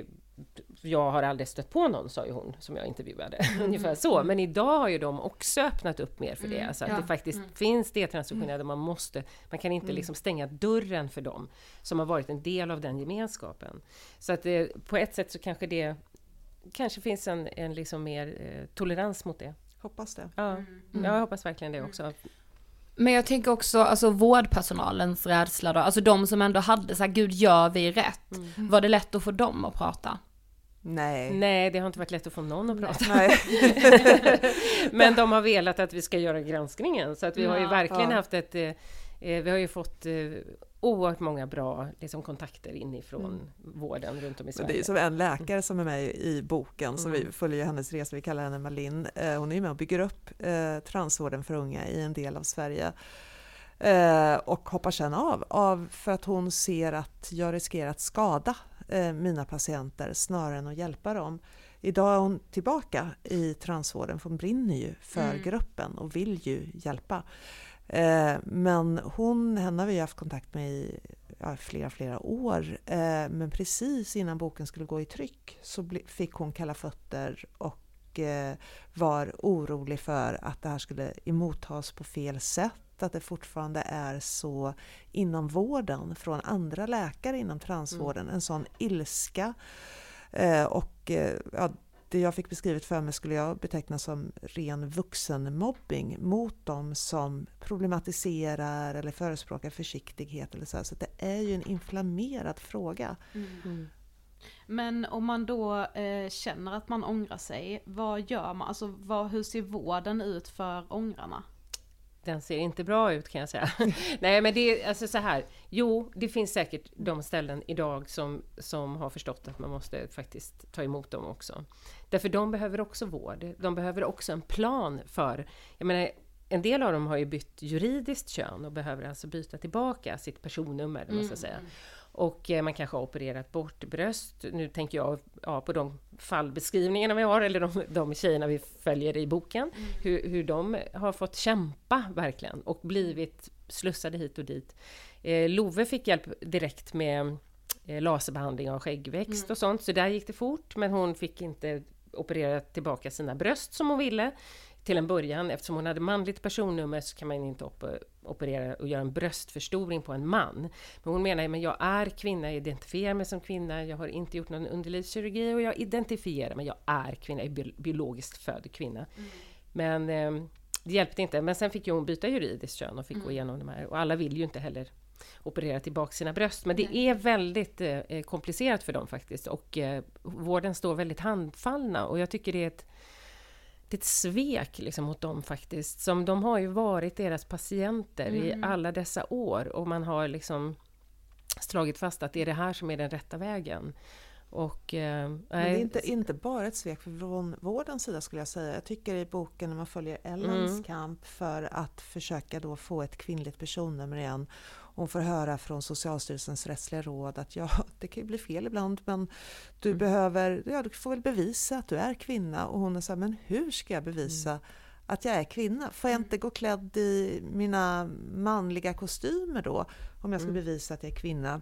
jag har aldrig stött på någon, sa ju hon som jag intervjuade. (laughs) Ungefär så. Men idag har ju de också öppnat upp mer för det. Mm, Så att ja, det faktiskt mm. finns det transitionerade man måste, man kan inte Mm. liksom stänga dörren för dem som har varit en del av den gemenskapen. Så att det, på ett sätt så kanske det kanske finns en, en liksom mer eh, tolerans mot det. Hoppas det. Ja, Mm. jag hoppas verkligen det också. Men jag tänker också, alltså vårdpersonalens rädsla då, alltså de som ändå hade så här, gud gör vi rätt? Var det lätt att få dem att prata? Nej. Nej, det har inte varit lätt att få någon att prata. Nej. (laughs) Men de har velat att vi ska göra granskningen, så att vi har ju Ja. verkligen Ja. haft ett... eh, Eh, vi har ju fått eh, oerhört många bra liksom, kontakter inifrån Mm. vården runt om i Sverige. det är som en läkare som är med i boken, som Mm. vi följer ju hennes resa, vi kallar henne Malin. Eh, hon är med och bygger upp eh, transvården för unga i en del av Sverige. Eh, och hoppar sen av, av för att hon ser att jag riskerar att skada eh, mina patienter snarare än att hjälpa dem. Idag är hon tillbaka i transvården för hon brinner ju för Mm. gruppen och vill ju hjälpa. Eh, men hon, henne har vi haft kontakt med i ja, flera, flera år. Eh, men precis innan boken skulle gå i tryck så fick hon kalla fötter och eh, var orolig för att det här skulle emottas på fel sätt. Att det fortfarande är så inom vården, från andra läkare inom transvården, en sån ilska. Och ja, det jag fick beskrivet för mig skulle jag beteckna som ren vuxenmobbing mot de som problematiserar eller förespråkar försiktighet. Eller så här. så det är ju en inflammerad fråga. Mm. Men om man då eh, känner att man ångrar sig, vad gör man? Alltså vad, hur ser vården ut för ångrarna? Den ser inte bra ut kan jag säga. (laughs) Nej men det är alltså så här. Jo, det finns säkert de ställen idag som, som har förstått att man måste faktiskt ta emot dem också. Därför de behöver också vård. De behöver också en plan för, jag menar en del av dem har ju bytt juridiskt kön och behöver alltså byta tillbaka sitt personnummer, vad man ska säga. Och eh, man kanske har opererat bort bröst. Nu tänker jag ja, på de fallbeskrivningarna vi har, eller de, de tjejerna vi följer i boken. Hur, hur de har fått kämpa verkligen och blivit slussade hit och dit. Eh, Love fick hjälp direkt med eh, laserbehandling av skäggväxt och sånt, så där gick det fort. Men hon fick inte operera tillbaka sina bröst som hon ville till en början. Eftersom hon hade manligt personnummer så kan man inte op- operera och göra en bröstförstoring på en man. Men hon menar att jag är kvinna, jag identifierar mig som kvinna, jag har inte gjort någon underlivskirurgi och jag identifierar mig, jag är kvinna, jag är bi- biologiskt född kvinna. Men eh, det hjälpte inte. Men sen fick ju hon byta juridiskt kön och fick gå igenom de här. Och alla vill ju inte heller operera tillbaka sina bröst. Men det är väldigt eh, komplicerat för dem faktiskt. Och eh, vården står väldigt handfallna. Och jag tycker det är ett, det är ett svek liksom, mot dem faktiskt. Som de har ju varit deras patienter i alla dessa år. Och man har liksom slagit fast att det är det här som är den rätta vägen. Och, eh, Men det är inte, inte bara ett svek från vårdens sida skulle jag säga. Jag tycker i boken när man följer Ellens Mm. kamp för att försöka då få ett kvinnligt personnummer igen. Hon får höra från Socialstyrelsens rättsliga råd att ja, (laughs) det kan ju bli fel ibland men du Mm. behöver, ja du får väl bevisa att du är kvinna. Och hon är så här, men hur ska jag bevisa Mm. att jag är kvinna? Får jag inte gå klädd i mina manliga kostymer då? Om jag ska Mm. bevisa att jag är kvinna?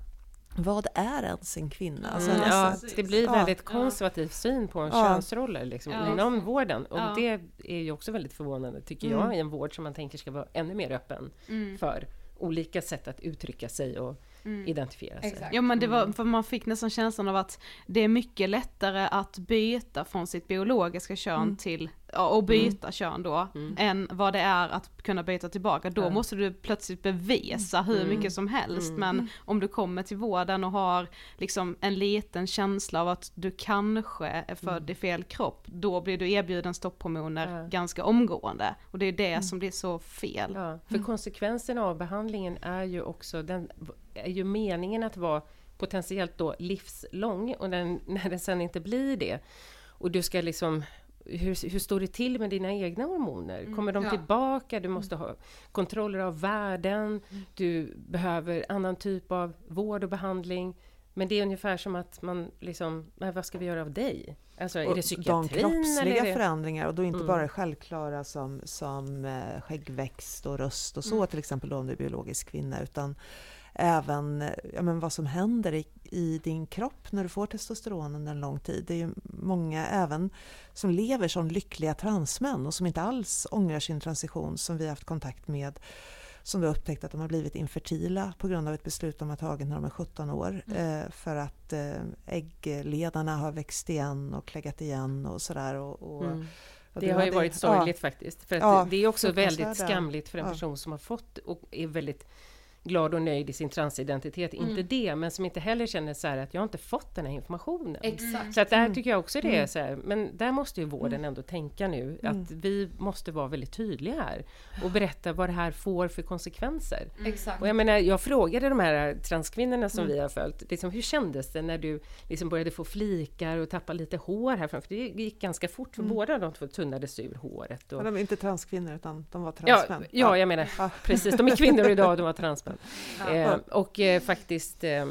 Vad är ens en kvinna? Alltså, Mm, ja, det blir Ja. väldigt konservativ syn på Ja. könsroller liksom, Ja. inom vården. Och Ja. det är ju också väldigt förvånande, tycker Mm. jag, i en vård som man tänker ska vara ännu mer öppen Mm. för olika sätt att uttrycka sig och identifiera sig. Ja men det var, för man fick nästan känslan av att det är mycket lättare att byta från sitt biologiska kön Mm. till, och byta kön då, Mm. än vad det är att kunna byta tillbaka. Då Ja. måste du plötsligt bevisa hur Mm. mycket som helst, Mm. men om du kommer till vården och har liksom en liten känsla av att du kanske är född i fel kropp, då blir du erbjuden stopphormoner Mm. Ganska omgående. Och det är det som blir så fel. Ja, för konsekvenserna av behandlingen är ju också, den är ju meningen att vara potentiellt då livslång och (laughs) när, när den sen inte blir det och du ska liksom hur, hur står det till med dina egna hormoner? Mm, Kommer de ja. tillbaka? Du måste ha kontroller av värden. Mm. Du behöver annan typ av vård och behandling. Men det är ungefär som att man liksom, vad ska vi göra av dig? Alltså är det de psykiatrin? kroppsliga eller förändringar och då inte Mm. bara självklara som, som eh, skäggväxt och röst och så Mm. till exempel då om du är biologisk kvinna utan även ja, men vad som händer i, i din kropp när du får testosteron under en lång tid. Det är ju många även som lever som lyckliga transmän och som inte alls ångrar sin transition som vi har haft kontakt med som då upptäckt att de har blivit infertila på grund av ett beslut de har tagit när de är 17 år. Eh, för att eh, äggledarna har växt igen och kläggat igen och sådär. Och, och, Mm. Det har ju varit sorgligt faktiskt. För Ja, det, är också väldigt skamligt för en Ja. person som har fått och är väldigt glad och nöjd i sin transidentitet. Inte Mm. det, men som inte heller känner så här att jag har inte fått den här informationen. Exakt. Så att där Mm. tycker jag också det är Mm. så här, men där måste ju vården ändå tänka nu Mm. att vi måste vara väldigt tydliga här och berätta vad det här får för konsekvenser. Exakt. Och jag menar, jag frågade de här transkvinnorna som Mm. vi har följt, liksom, hur kändes det när du liksom började få flikar och tappa lite hår här framför? Det gick ganska fort för Mm. båda de två tunnades ur håret. Och, Ja, de är inte transkvinnor utan de var Ja, transmän. ja, jag menar Ja. precis. De är kvinnor idag och de var (laughs) transmän. Ja. Eh, och eh, faktiskt... Eh,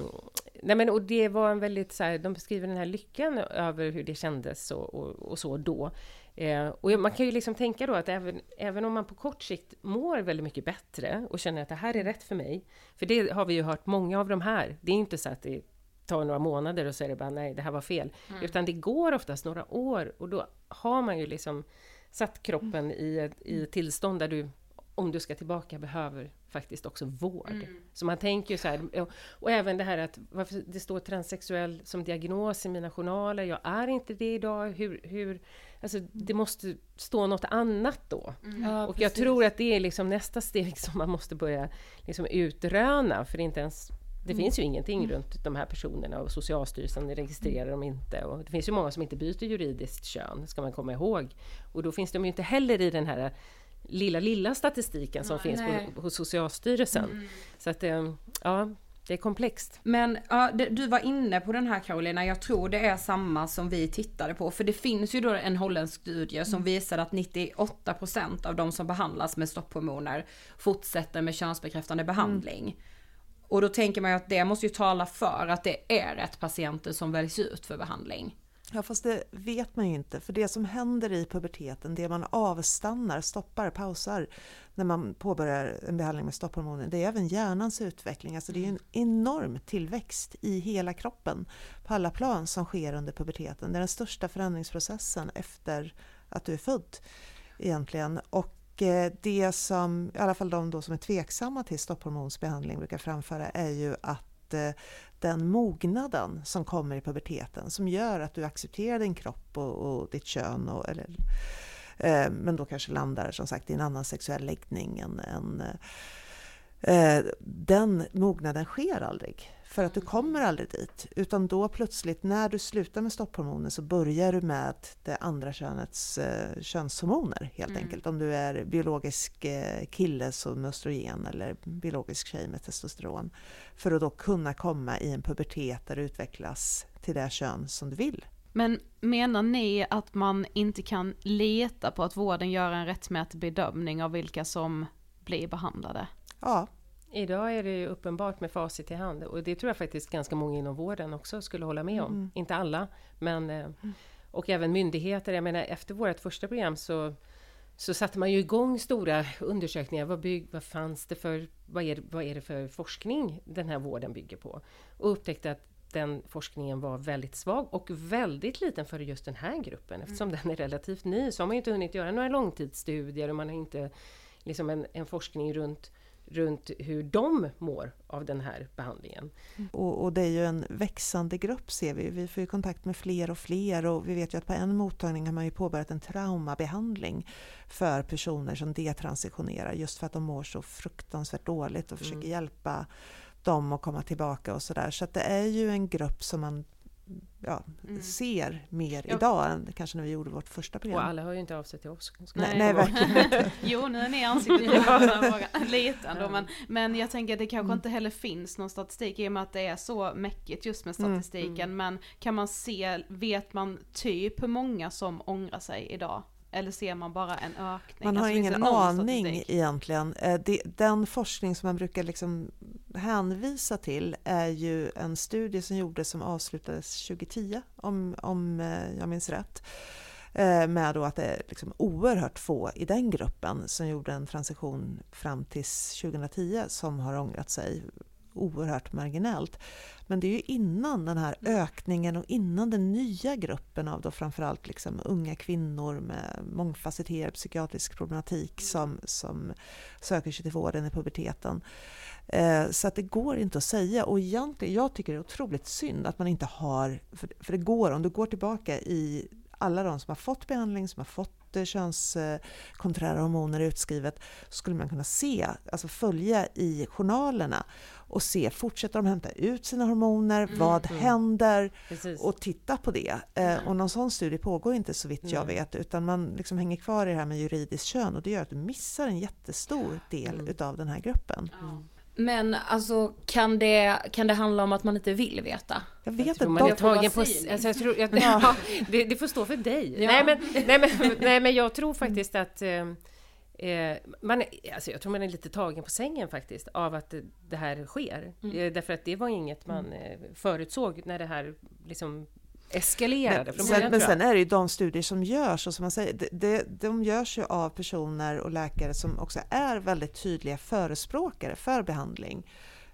nej men, och det var en väldigt så här, de beskriver den här lyckan över hur det kändes och, och, och så då. Eh, och man kan ju liksom tänka då att även, även om man på kort sikt mår väldigt mycket bättre och känner att det här är rätt för mig. För det har vi ju hört många av de här. Det är inte så att det tar några månader och så är det bara nej, det här var fel. Utan det går oftast några år och då har man ju liksom satt kroppen i ett, i tillstånd där du, om du ska tillbaka, behöver faktiskt också vård. Mm. Så man tänker ju så här, och, och även det här att varför det står transsexuell som diagnos i mina journaler, jag är inte det idag, hur, hur alltså det måste stå något annat då. Ja, och jag precis. tror att det är liksom nästa steg som man måste börja liksom utröna, för inte ens det finns ju ingenting runt de här personerna och Socialstyrelsen registrerar dem inte. Och det finns ju många som inte byter juridiskt kön, ska man komma ihåg. Och då finns de ju inte heller i den här lilla, lilla statistiken som Nej, finns på, hos Socialstyrelsen. Mm. Så att, eh, ja, det är komplext. Men ja, du var inne på den här Carolina, jag tror det är samma som vi tittade på. För det finns ju då en holländsk studie som visade att 98% av de som behandlas med stopphormoner fortsätter med könsbekräftande behandling. Och då tänker man ju att det måste ju tala för att det är rätt patienter som väljs ut för behandling. Ja, fast det vet man ju inte. För det som händer i puberteten, det man avstannar, stoppar, pausar när man påbörjar en behandling med stopphormoner, det är även hjärnans utveckling. Alltså det är en enorm tillväxt i hela kroppen på alla plan som sker under puberteten. Det är den största förändringsprocessen efter att du är född egentligen. Och eh, det som, i alla fall de då som är tveksamma till stopphormonsbehandling brukar framföra är ju att Eh, den mognaden som kommer i puberteten som gör att du accepterar din kropp och, och ditt kön och, eller, eh, men då kanske landar som sagt i en annan sexuell läggning än, än eh, den mognaden sker aldrig. För att du kommer aldrig dit. Utan då plötsligt när du slutar med stopphormoner så börjar du med det andra könets eh, könshormoner helt Mm. enkelt. Om du är biologisk eh, kille så med östrogen eller biologisk tjej med testosteron. För att då kunna komma i en pubertet där du utvecklas till det kön som du vill. Men menar ni att man inte kan lita på att vården gör en rättmätig bedömning av vilka som blir behandlade? Ja, Idag är det ju uppenbart med facit i hand och det tror jag faktiskt ganska många inom vården också skulle hålla med om. Mm. Inte alla, men eh, och även myndigheter. Jag menar efter vårt första program så så satte man ju igång stora undersökningar. Vad, bygg, vad fanns det för, vad är, vad är det för forskning den här vården bygger på? Och upptäckte att den forskningen var väldigt svag och väldigt liten för just den här gruppen. Eftersom den är relativt ny så har man ju inte hunnit göra några långtidsstudier och man har inte liksom en, en forskning runt runt hur de mår av den här behandlingen. Och, och det är ju en växande grupp ser vi. Vi får ju kontakt med fler och fler och vi vet ju att på en mottagning har man ju påbörjat en traumabehandling för personer som detransitionerar just för att de mår så fruktansvärt dåligt och försöker Mm. hjälpa dem att komma tillbaka och sådär. Så att det är ju en grupp som man ja, Mm. ser mer Ja. idag än kanske när vi gjorde vårt första program. Och alla hör ju inte av sig till oss. Nej, nej, verkligen inte. (laughs) Jo, nu är ni ansiktet. (laughs) Lite ändå, men, men jag tänker att det kanske Mm. inte heller finns någon statistik i och med att det är så mäckigt just med Mm, statistiken. Men kan man se, vet man typ hur många som ångrar sig idag? Eller ser man bara en ökning? Man har Alltså, ingen någon aning statistik? egentligen. Eh, den forskning som man brukar liksom hänvisa till är ju en studie som gjordes som avslutades 2010, om, om eh, jag minns rätt. Eh, Med då att det är liksom oerhört få i den gruppen som gjorde en transition fram till 2010 som har ångrat sig oerhört marginellt. Men det är ju innan den här ökningen och innan den nya gruppen av då framförallt liksom unga kvinnor med mångfacetterad psykiatrisk problematik som, som söker sig till vården i puberteten. Eh, så att det går inte att säga och egentligen, jag tycker det är otroligt synd att man inte har, för, för det går, om du går tillbaka i alla de som har fått behandling, som har fått eh, könskonträra hormoner utskrivet, så skulle man kunna se, alltså följa i journalerna och se, fortsätter de hämta ut sina hormoner, vad Mm. händer? Precis. Och titta på det. Eh, och någon sån studie pågår inte så vitt jag Nej. vet, utan man liksom hänger kvar i det här med juridiskt kön och det gör att du missar en jättestor del Mm. utav den här gruppen. Men alltså kan det, kan det handla om att man inte vill veta? Jag Jag vet tror inte, man är tagen på... Alltså jag tror, jag, Ja. (laughs) ja, det, det får stå för dig. Ja. Nej, men, nej, men, nej men jag tror faktiskt att eh, eh, man, är- alltså jag tror man är lite tagen på sängen faktiskt av att det, här sker. Eh, därför att det var inget man eh, förutsåg när det här liksom eskalerade Men, från sen, början. men sen är det ju de studier som görs och som man säger, det, det, de görs ju av personer och läkare som också är väldigt tydliga förespråkare för behandling.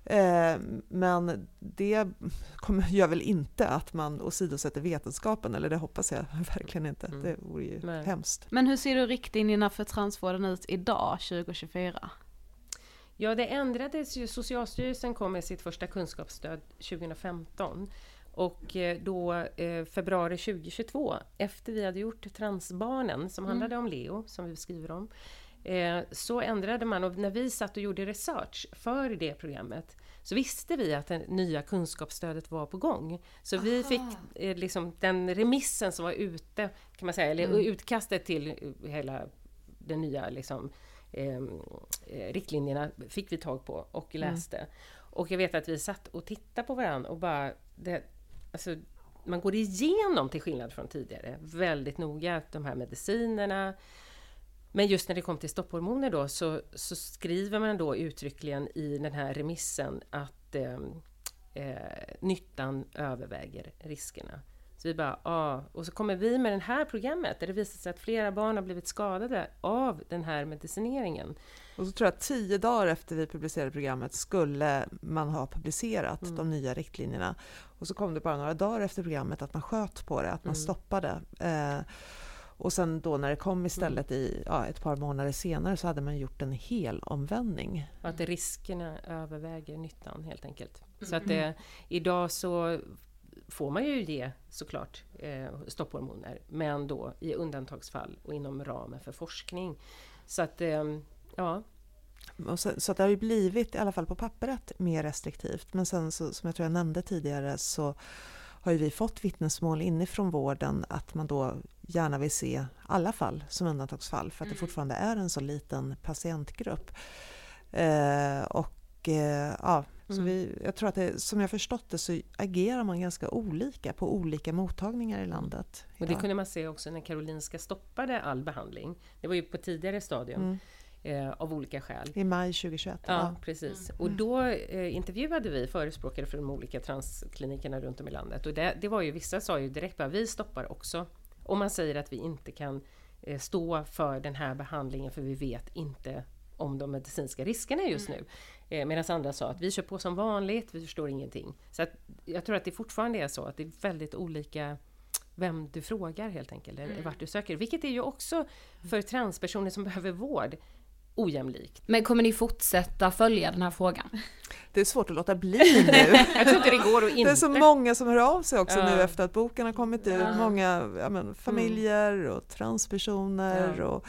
Eh, men det kommer, (laughs) gör väl inte att man åsidosätter vetenskapen, eller det hoppas jag (laughs) verkligen inte. Mm. Det vore ju Nej. hemskt. Men hur ser du riktlinjerna för transvården ut idag, 2024? Ja, det ändrades ju. Socialstyrelsen kom med sitt första kunskapsstöd 2015. Och eh, då eh, februari 2022, efter vi hade gjort Transbarnen, som handlade om Leo, som vi skriver om, eh, så ändrade man. Och när vi satt och gjorde research för det programmet så visste vi att det nya kunskapsstödet var på gång. Så vi fick eh, liksom den remissen som var ute, kan man säga, eller utkastet till eh, hela den nya liksom, eh, eh, riktlinjerna fick vi tag på och läste. Och jag vet att vi satt och tittade på varandra och bara... Det, alltså, man går igenom, till skillnad från tidigare, väldigt noga de här medicinerna. Men just när det kom till stopphormoner då så, så skriver man då uttryckligen i den här remissen att eh, eh, nyttan överväger riskerna. Så vi bara, ah. Och så kommer vi med det här programmet där det visar sig att flera barn har blivit skadade av den här medicineringen. Och så tror jag att tio dagar efter vi publicerade programmet skulle man ha publicerat Mm. de nya riktlinjerna. Och så kom det bara några dagar efter programmet att man sköt på det, att man Mm. stoppade. Eh, och sen då när det kom istället i ja, ett par månader senare så hade man gjort en hel omvändning. Och att riskerna överväger nyttan helt enkelt. Så att det, idag så får man ju ge såklart eh, stopphormoner, men då i undantagsfall och inom ramen för forskning. Så att, eh, ja, så, så att det har ju blivit, i alla fall på pappret, mer restriktivt. Men sen så, som jag tror jag nämnde tidigare så har ju vi fått vittnesmål inifrån vården att man då gärna vill se alla fall som undantagsfall för att det fortfarande är en så liten patientgrupp. Eh, och eh, ja, så Mm. vi, jag tror att det, som jag förstått det så agerar man ganska olika på olika mottagningar i landet. och det idag. kunde man se också när Karolinska stoppade all behandling. Det var ju på tidigare stadium Mm. Eh, av olika skäl. I maj 2021. Ja, precis. Och då eh, intervjuade vi förespråkare för de olika transklinikerna runt om i landet. Och det, det var ju, vissa sa ju direkt att vi stoppar också. Om man säger att vi inte kan eh, stå för den här behandlingen för vi vet inte om de medicinska riskerna just nu. Eh, Medan andra sa att vi kör på som vanligt, vi förstår ingenting. Så att jag tror att det fortfarande är så att det är väldigt olika vem du frågar helt enkelt, eller vart du söker. Vilket är ju också för transpersoner som behöver vård ojämlikt. Men kommer ni fortsätta följa den här frågan? Det är svårt att låta bli nu. (laughs) Jag tror inte det går att inte. Det är så många som hör av sig också Ja. nu efter att boken har kommit ut. Ja. Många ja, men, familjer och transpersoner Ja. och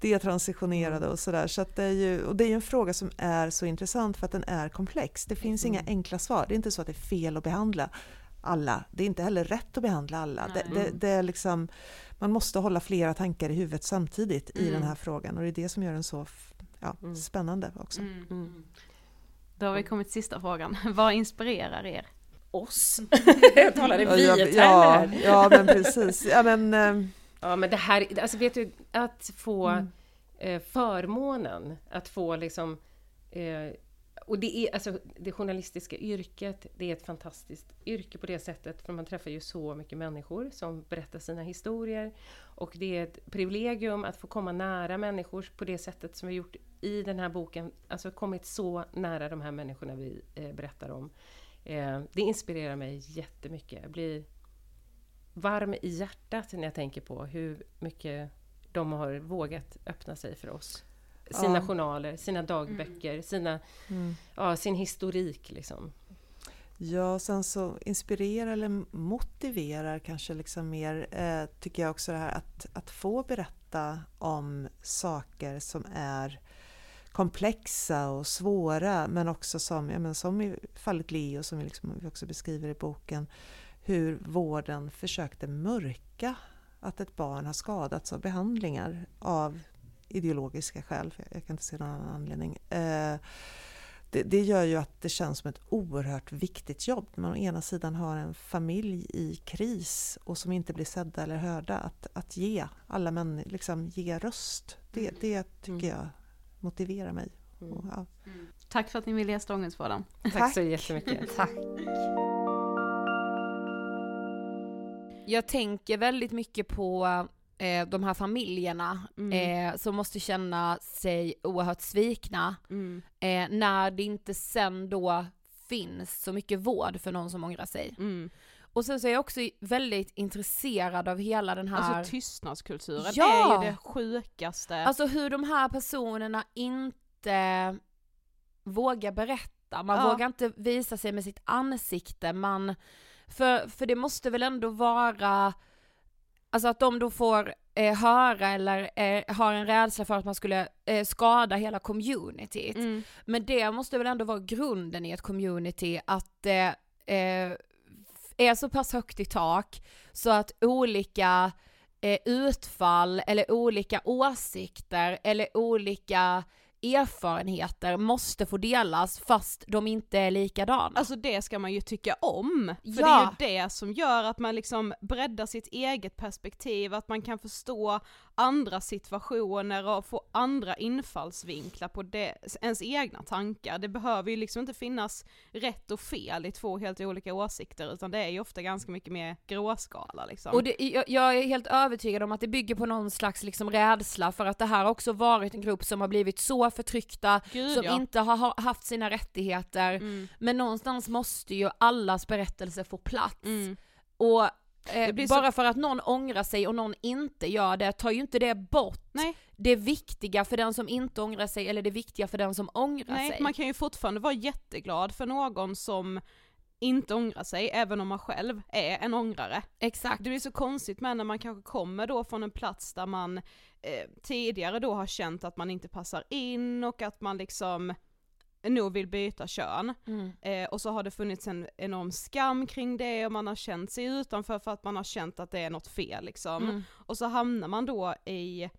detransitionerade och sådär. Så det är ju, och det är ju en fråga som är så intressant för att den är komplex. Det finns inga enkla svar. Det är inte så att det är fel att behandla alla. Det är inte heller rätt att behandla alla. Det, det, Mm. det är liksom, man måste hålla flera tankar i huvudet samtidigt i Mm. den här frågan och det är det som gör den så ja, Mm. spännande också. Mm. Då har vi kommit till sista frågan. (laughs) Vad inspirerar er? Oss? (laughs) Jag talade Ja, vi ja, ja, ja, men precis. Ja, men, eh, Ja, men det här, alltså vet du, att få Mm. eh, förmånen att få liksom eh, och det är alltså det journalistiska yrket, det är ett fantastiskt yrke på det sättet, för man träffar ju så mycket människor som berättar sina historier. Och det är ett privilegium att få komma nära människor på det sättet som vi gjort i den här boken, alltså kommit så nära de här människorna vi eh, berättar om. Eh, det inspirerar mig jättemycket. Jag blir varm i hjärtat när jag tänker på hur mycket de har vågat öppna sig för oss. Sina Ja. journaler, sina dagböcker, sina, Mm. ja, sin historik liksom. Ja, sen så inspirerar eller motiverar kanske liksom mer, eh, tycker jag också det här att, att få berätta om saker som är komplexa och svåra men också som, ja, men som i fallet Leo som vi, liksom, vi också beskriver i boken, hur vården försökte mörka att ett barn har skadats av behandlingar av ideologiska skäl, för jag, kan inte se någon annan anledning. Eh, det, det gör ju att det känns som ett oerhört viktigt jobb. Man å ena sidan har en familj i kris och som inte blir sedda eller hörda. Att, att ge alla människor, liksom ge röst. Det, det tycker Mm. jag motiverar mig. Mm. Och, ja. Tack för att ni ville gästa Ångestpodden. Tack så jättemycket. Tack. Jag tänker väldigt mycket på eh, de här familjerna Mm. eh, som måste känna sig oerhört svikna Mm. eh, när det inte sen då finns så mycket vård för någon som ångrar sig. Mm. Och sen så är jag också väldigt intresserad av hela den här Alltså tystnadskulturen Ja! är ju det sjukaste. Alltså hur de här personerna inte vågar berätta, man Ja. vågar inte visa sig med sitt ansikte, man, för, för det måste väl ändå vara, alltså att de då får eh, höra eller eh, har en rädsla för att man skulle eh, skada hela communityt. Mm. Men det måste väl ändå vara grunden i ett community att det eh, är så pass högt i tak så att olika eh, utfall eller olika åsikter eller olika erfarenheter måste få delas fast de inte är likadana. Alltså det ska man ju tycka om, för Ja. det är ju det som gör att man liksom breddar sitt eget perspektiv, att man kan förstå andra situationer och få andra infallsvinklar på det, ens egna tankar. Det behöver ju liksom inte finnas rätt och fel i två helt olika åsikter utan det är ju ofta ganska mycket mer gråskala liksom. Och det, jag, jag är helt övertygad om att det bygger på någon slags liksom rädsla för att det här har också varit en grupp som har blivit så förtryckta, Gud, som ja. inte har ha- haft sina rättigheter, Mm. men någonstans måste ju allas berättelse få plats. Mm. Och eh, blir så- bara för att någon ångrar sig och någon inte gör det, tar ju inte det bort Nej. det viktiga för den som inte ångrar sig eller det viktiga för den som ångrar Nej, sig. man kan ju fortfarande vara jätteglad för någon som inte ångrar sig, även om man själv är en ångrare. Exakt. Det blir så konstigt med när man kanske kommer då från en plats där man eh, tidigare då har känt att man inte passar in och att man liksom nog vill byta kön. Mm. Eh, och så har det funnits en enorm skam kring det och man har känt sig utanför för att man har känt att det är något fel liksom. Mm. Och så hamnar man då i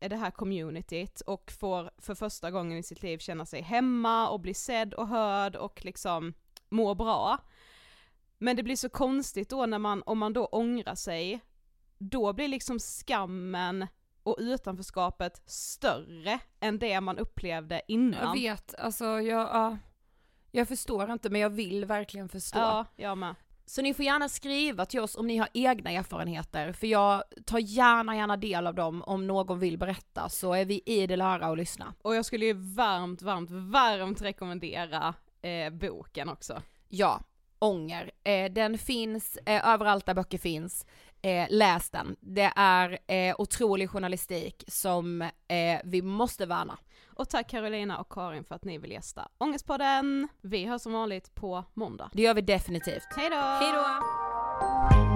i det här communityt och får för första gången i sitt liv känna sig hemma och bli sedd och hörd och liksom må bra. Men det blir så konstigt då när man, om man då ångrar sig, då blir liksom skammen och utanförskapet större än det man upplevde innan. Jag vet, alltså jag, ja, jag förstår inte men jag vill verkligen förstå. Ja, jag med. Så ni får gärna skriva till oss om ni har egna erfarenheter, för jag tar gärna, gärna del av dem om någon vill berätta, så är vi idel öra och lyssna. Och jag skulle ju varmt, varmt, varmt rekommendera eh, boken också. Ja, ånger. Eh, den finns eh, överallt där böcker finns. Eh, läs den. Det är eh, otrolig journalistik som eh, vi måste värna. Och tack Carolina och Karin för att ni vill gästa Ångestpodden. Vi hörs som vanligt på måndag. Det gör vi definitivt. Hej då! Hej då!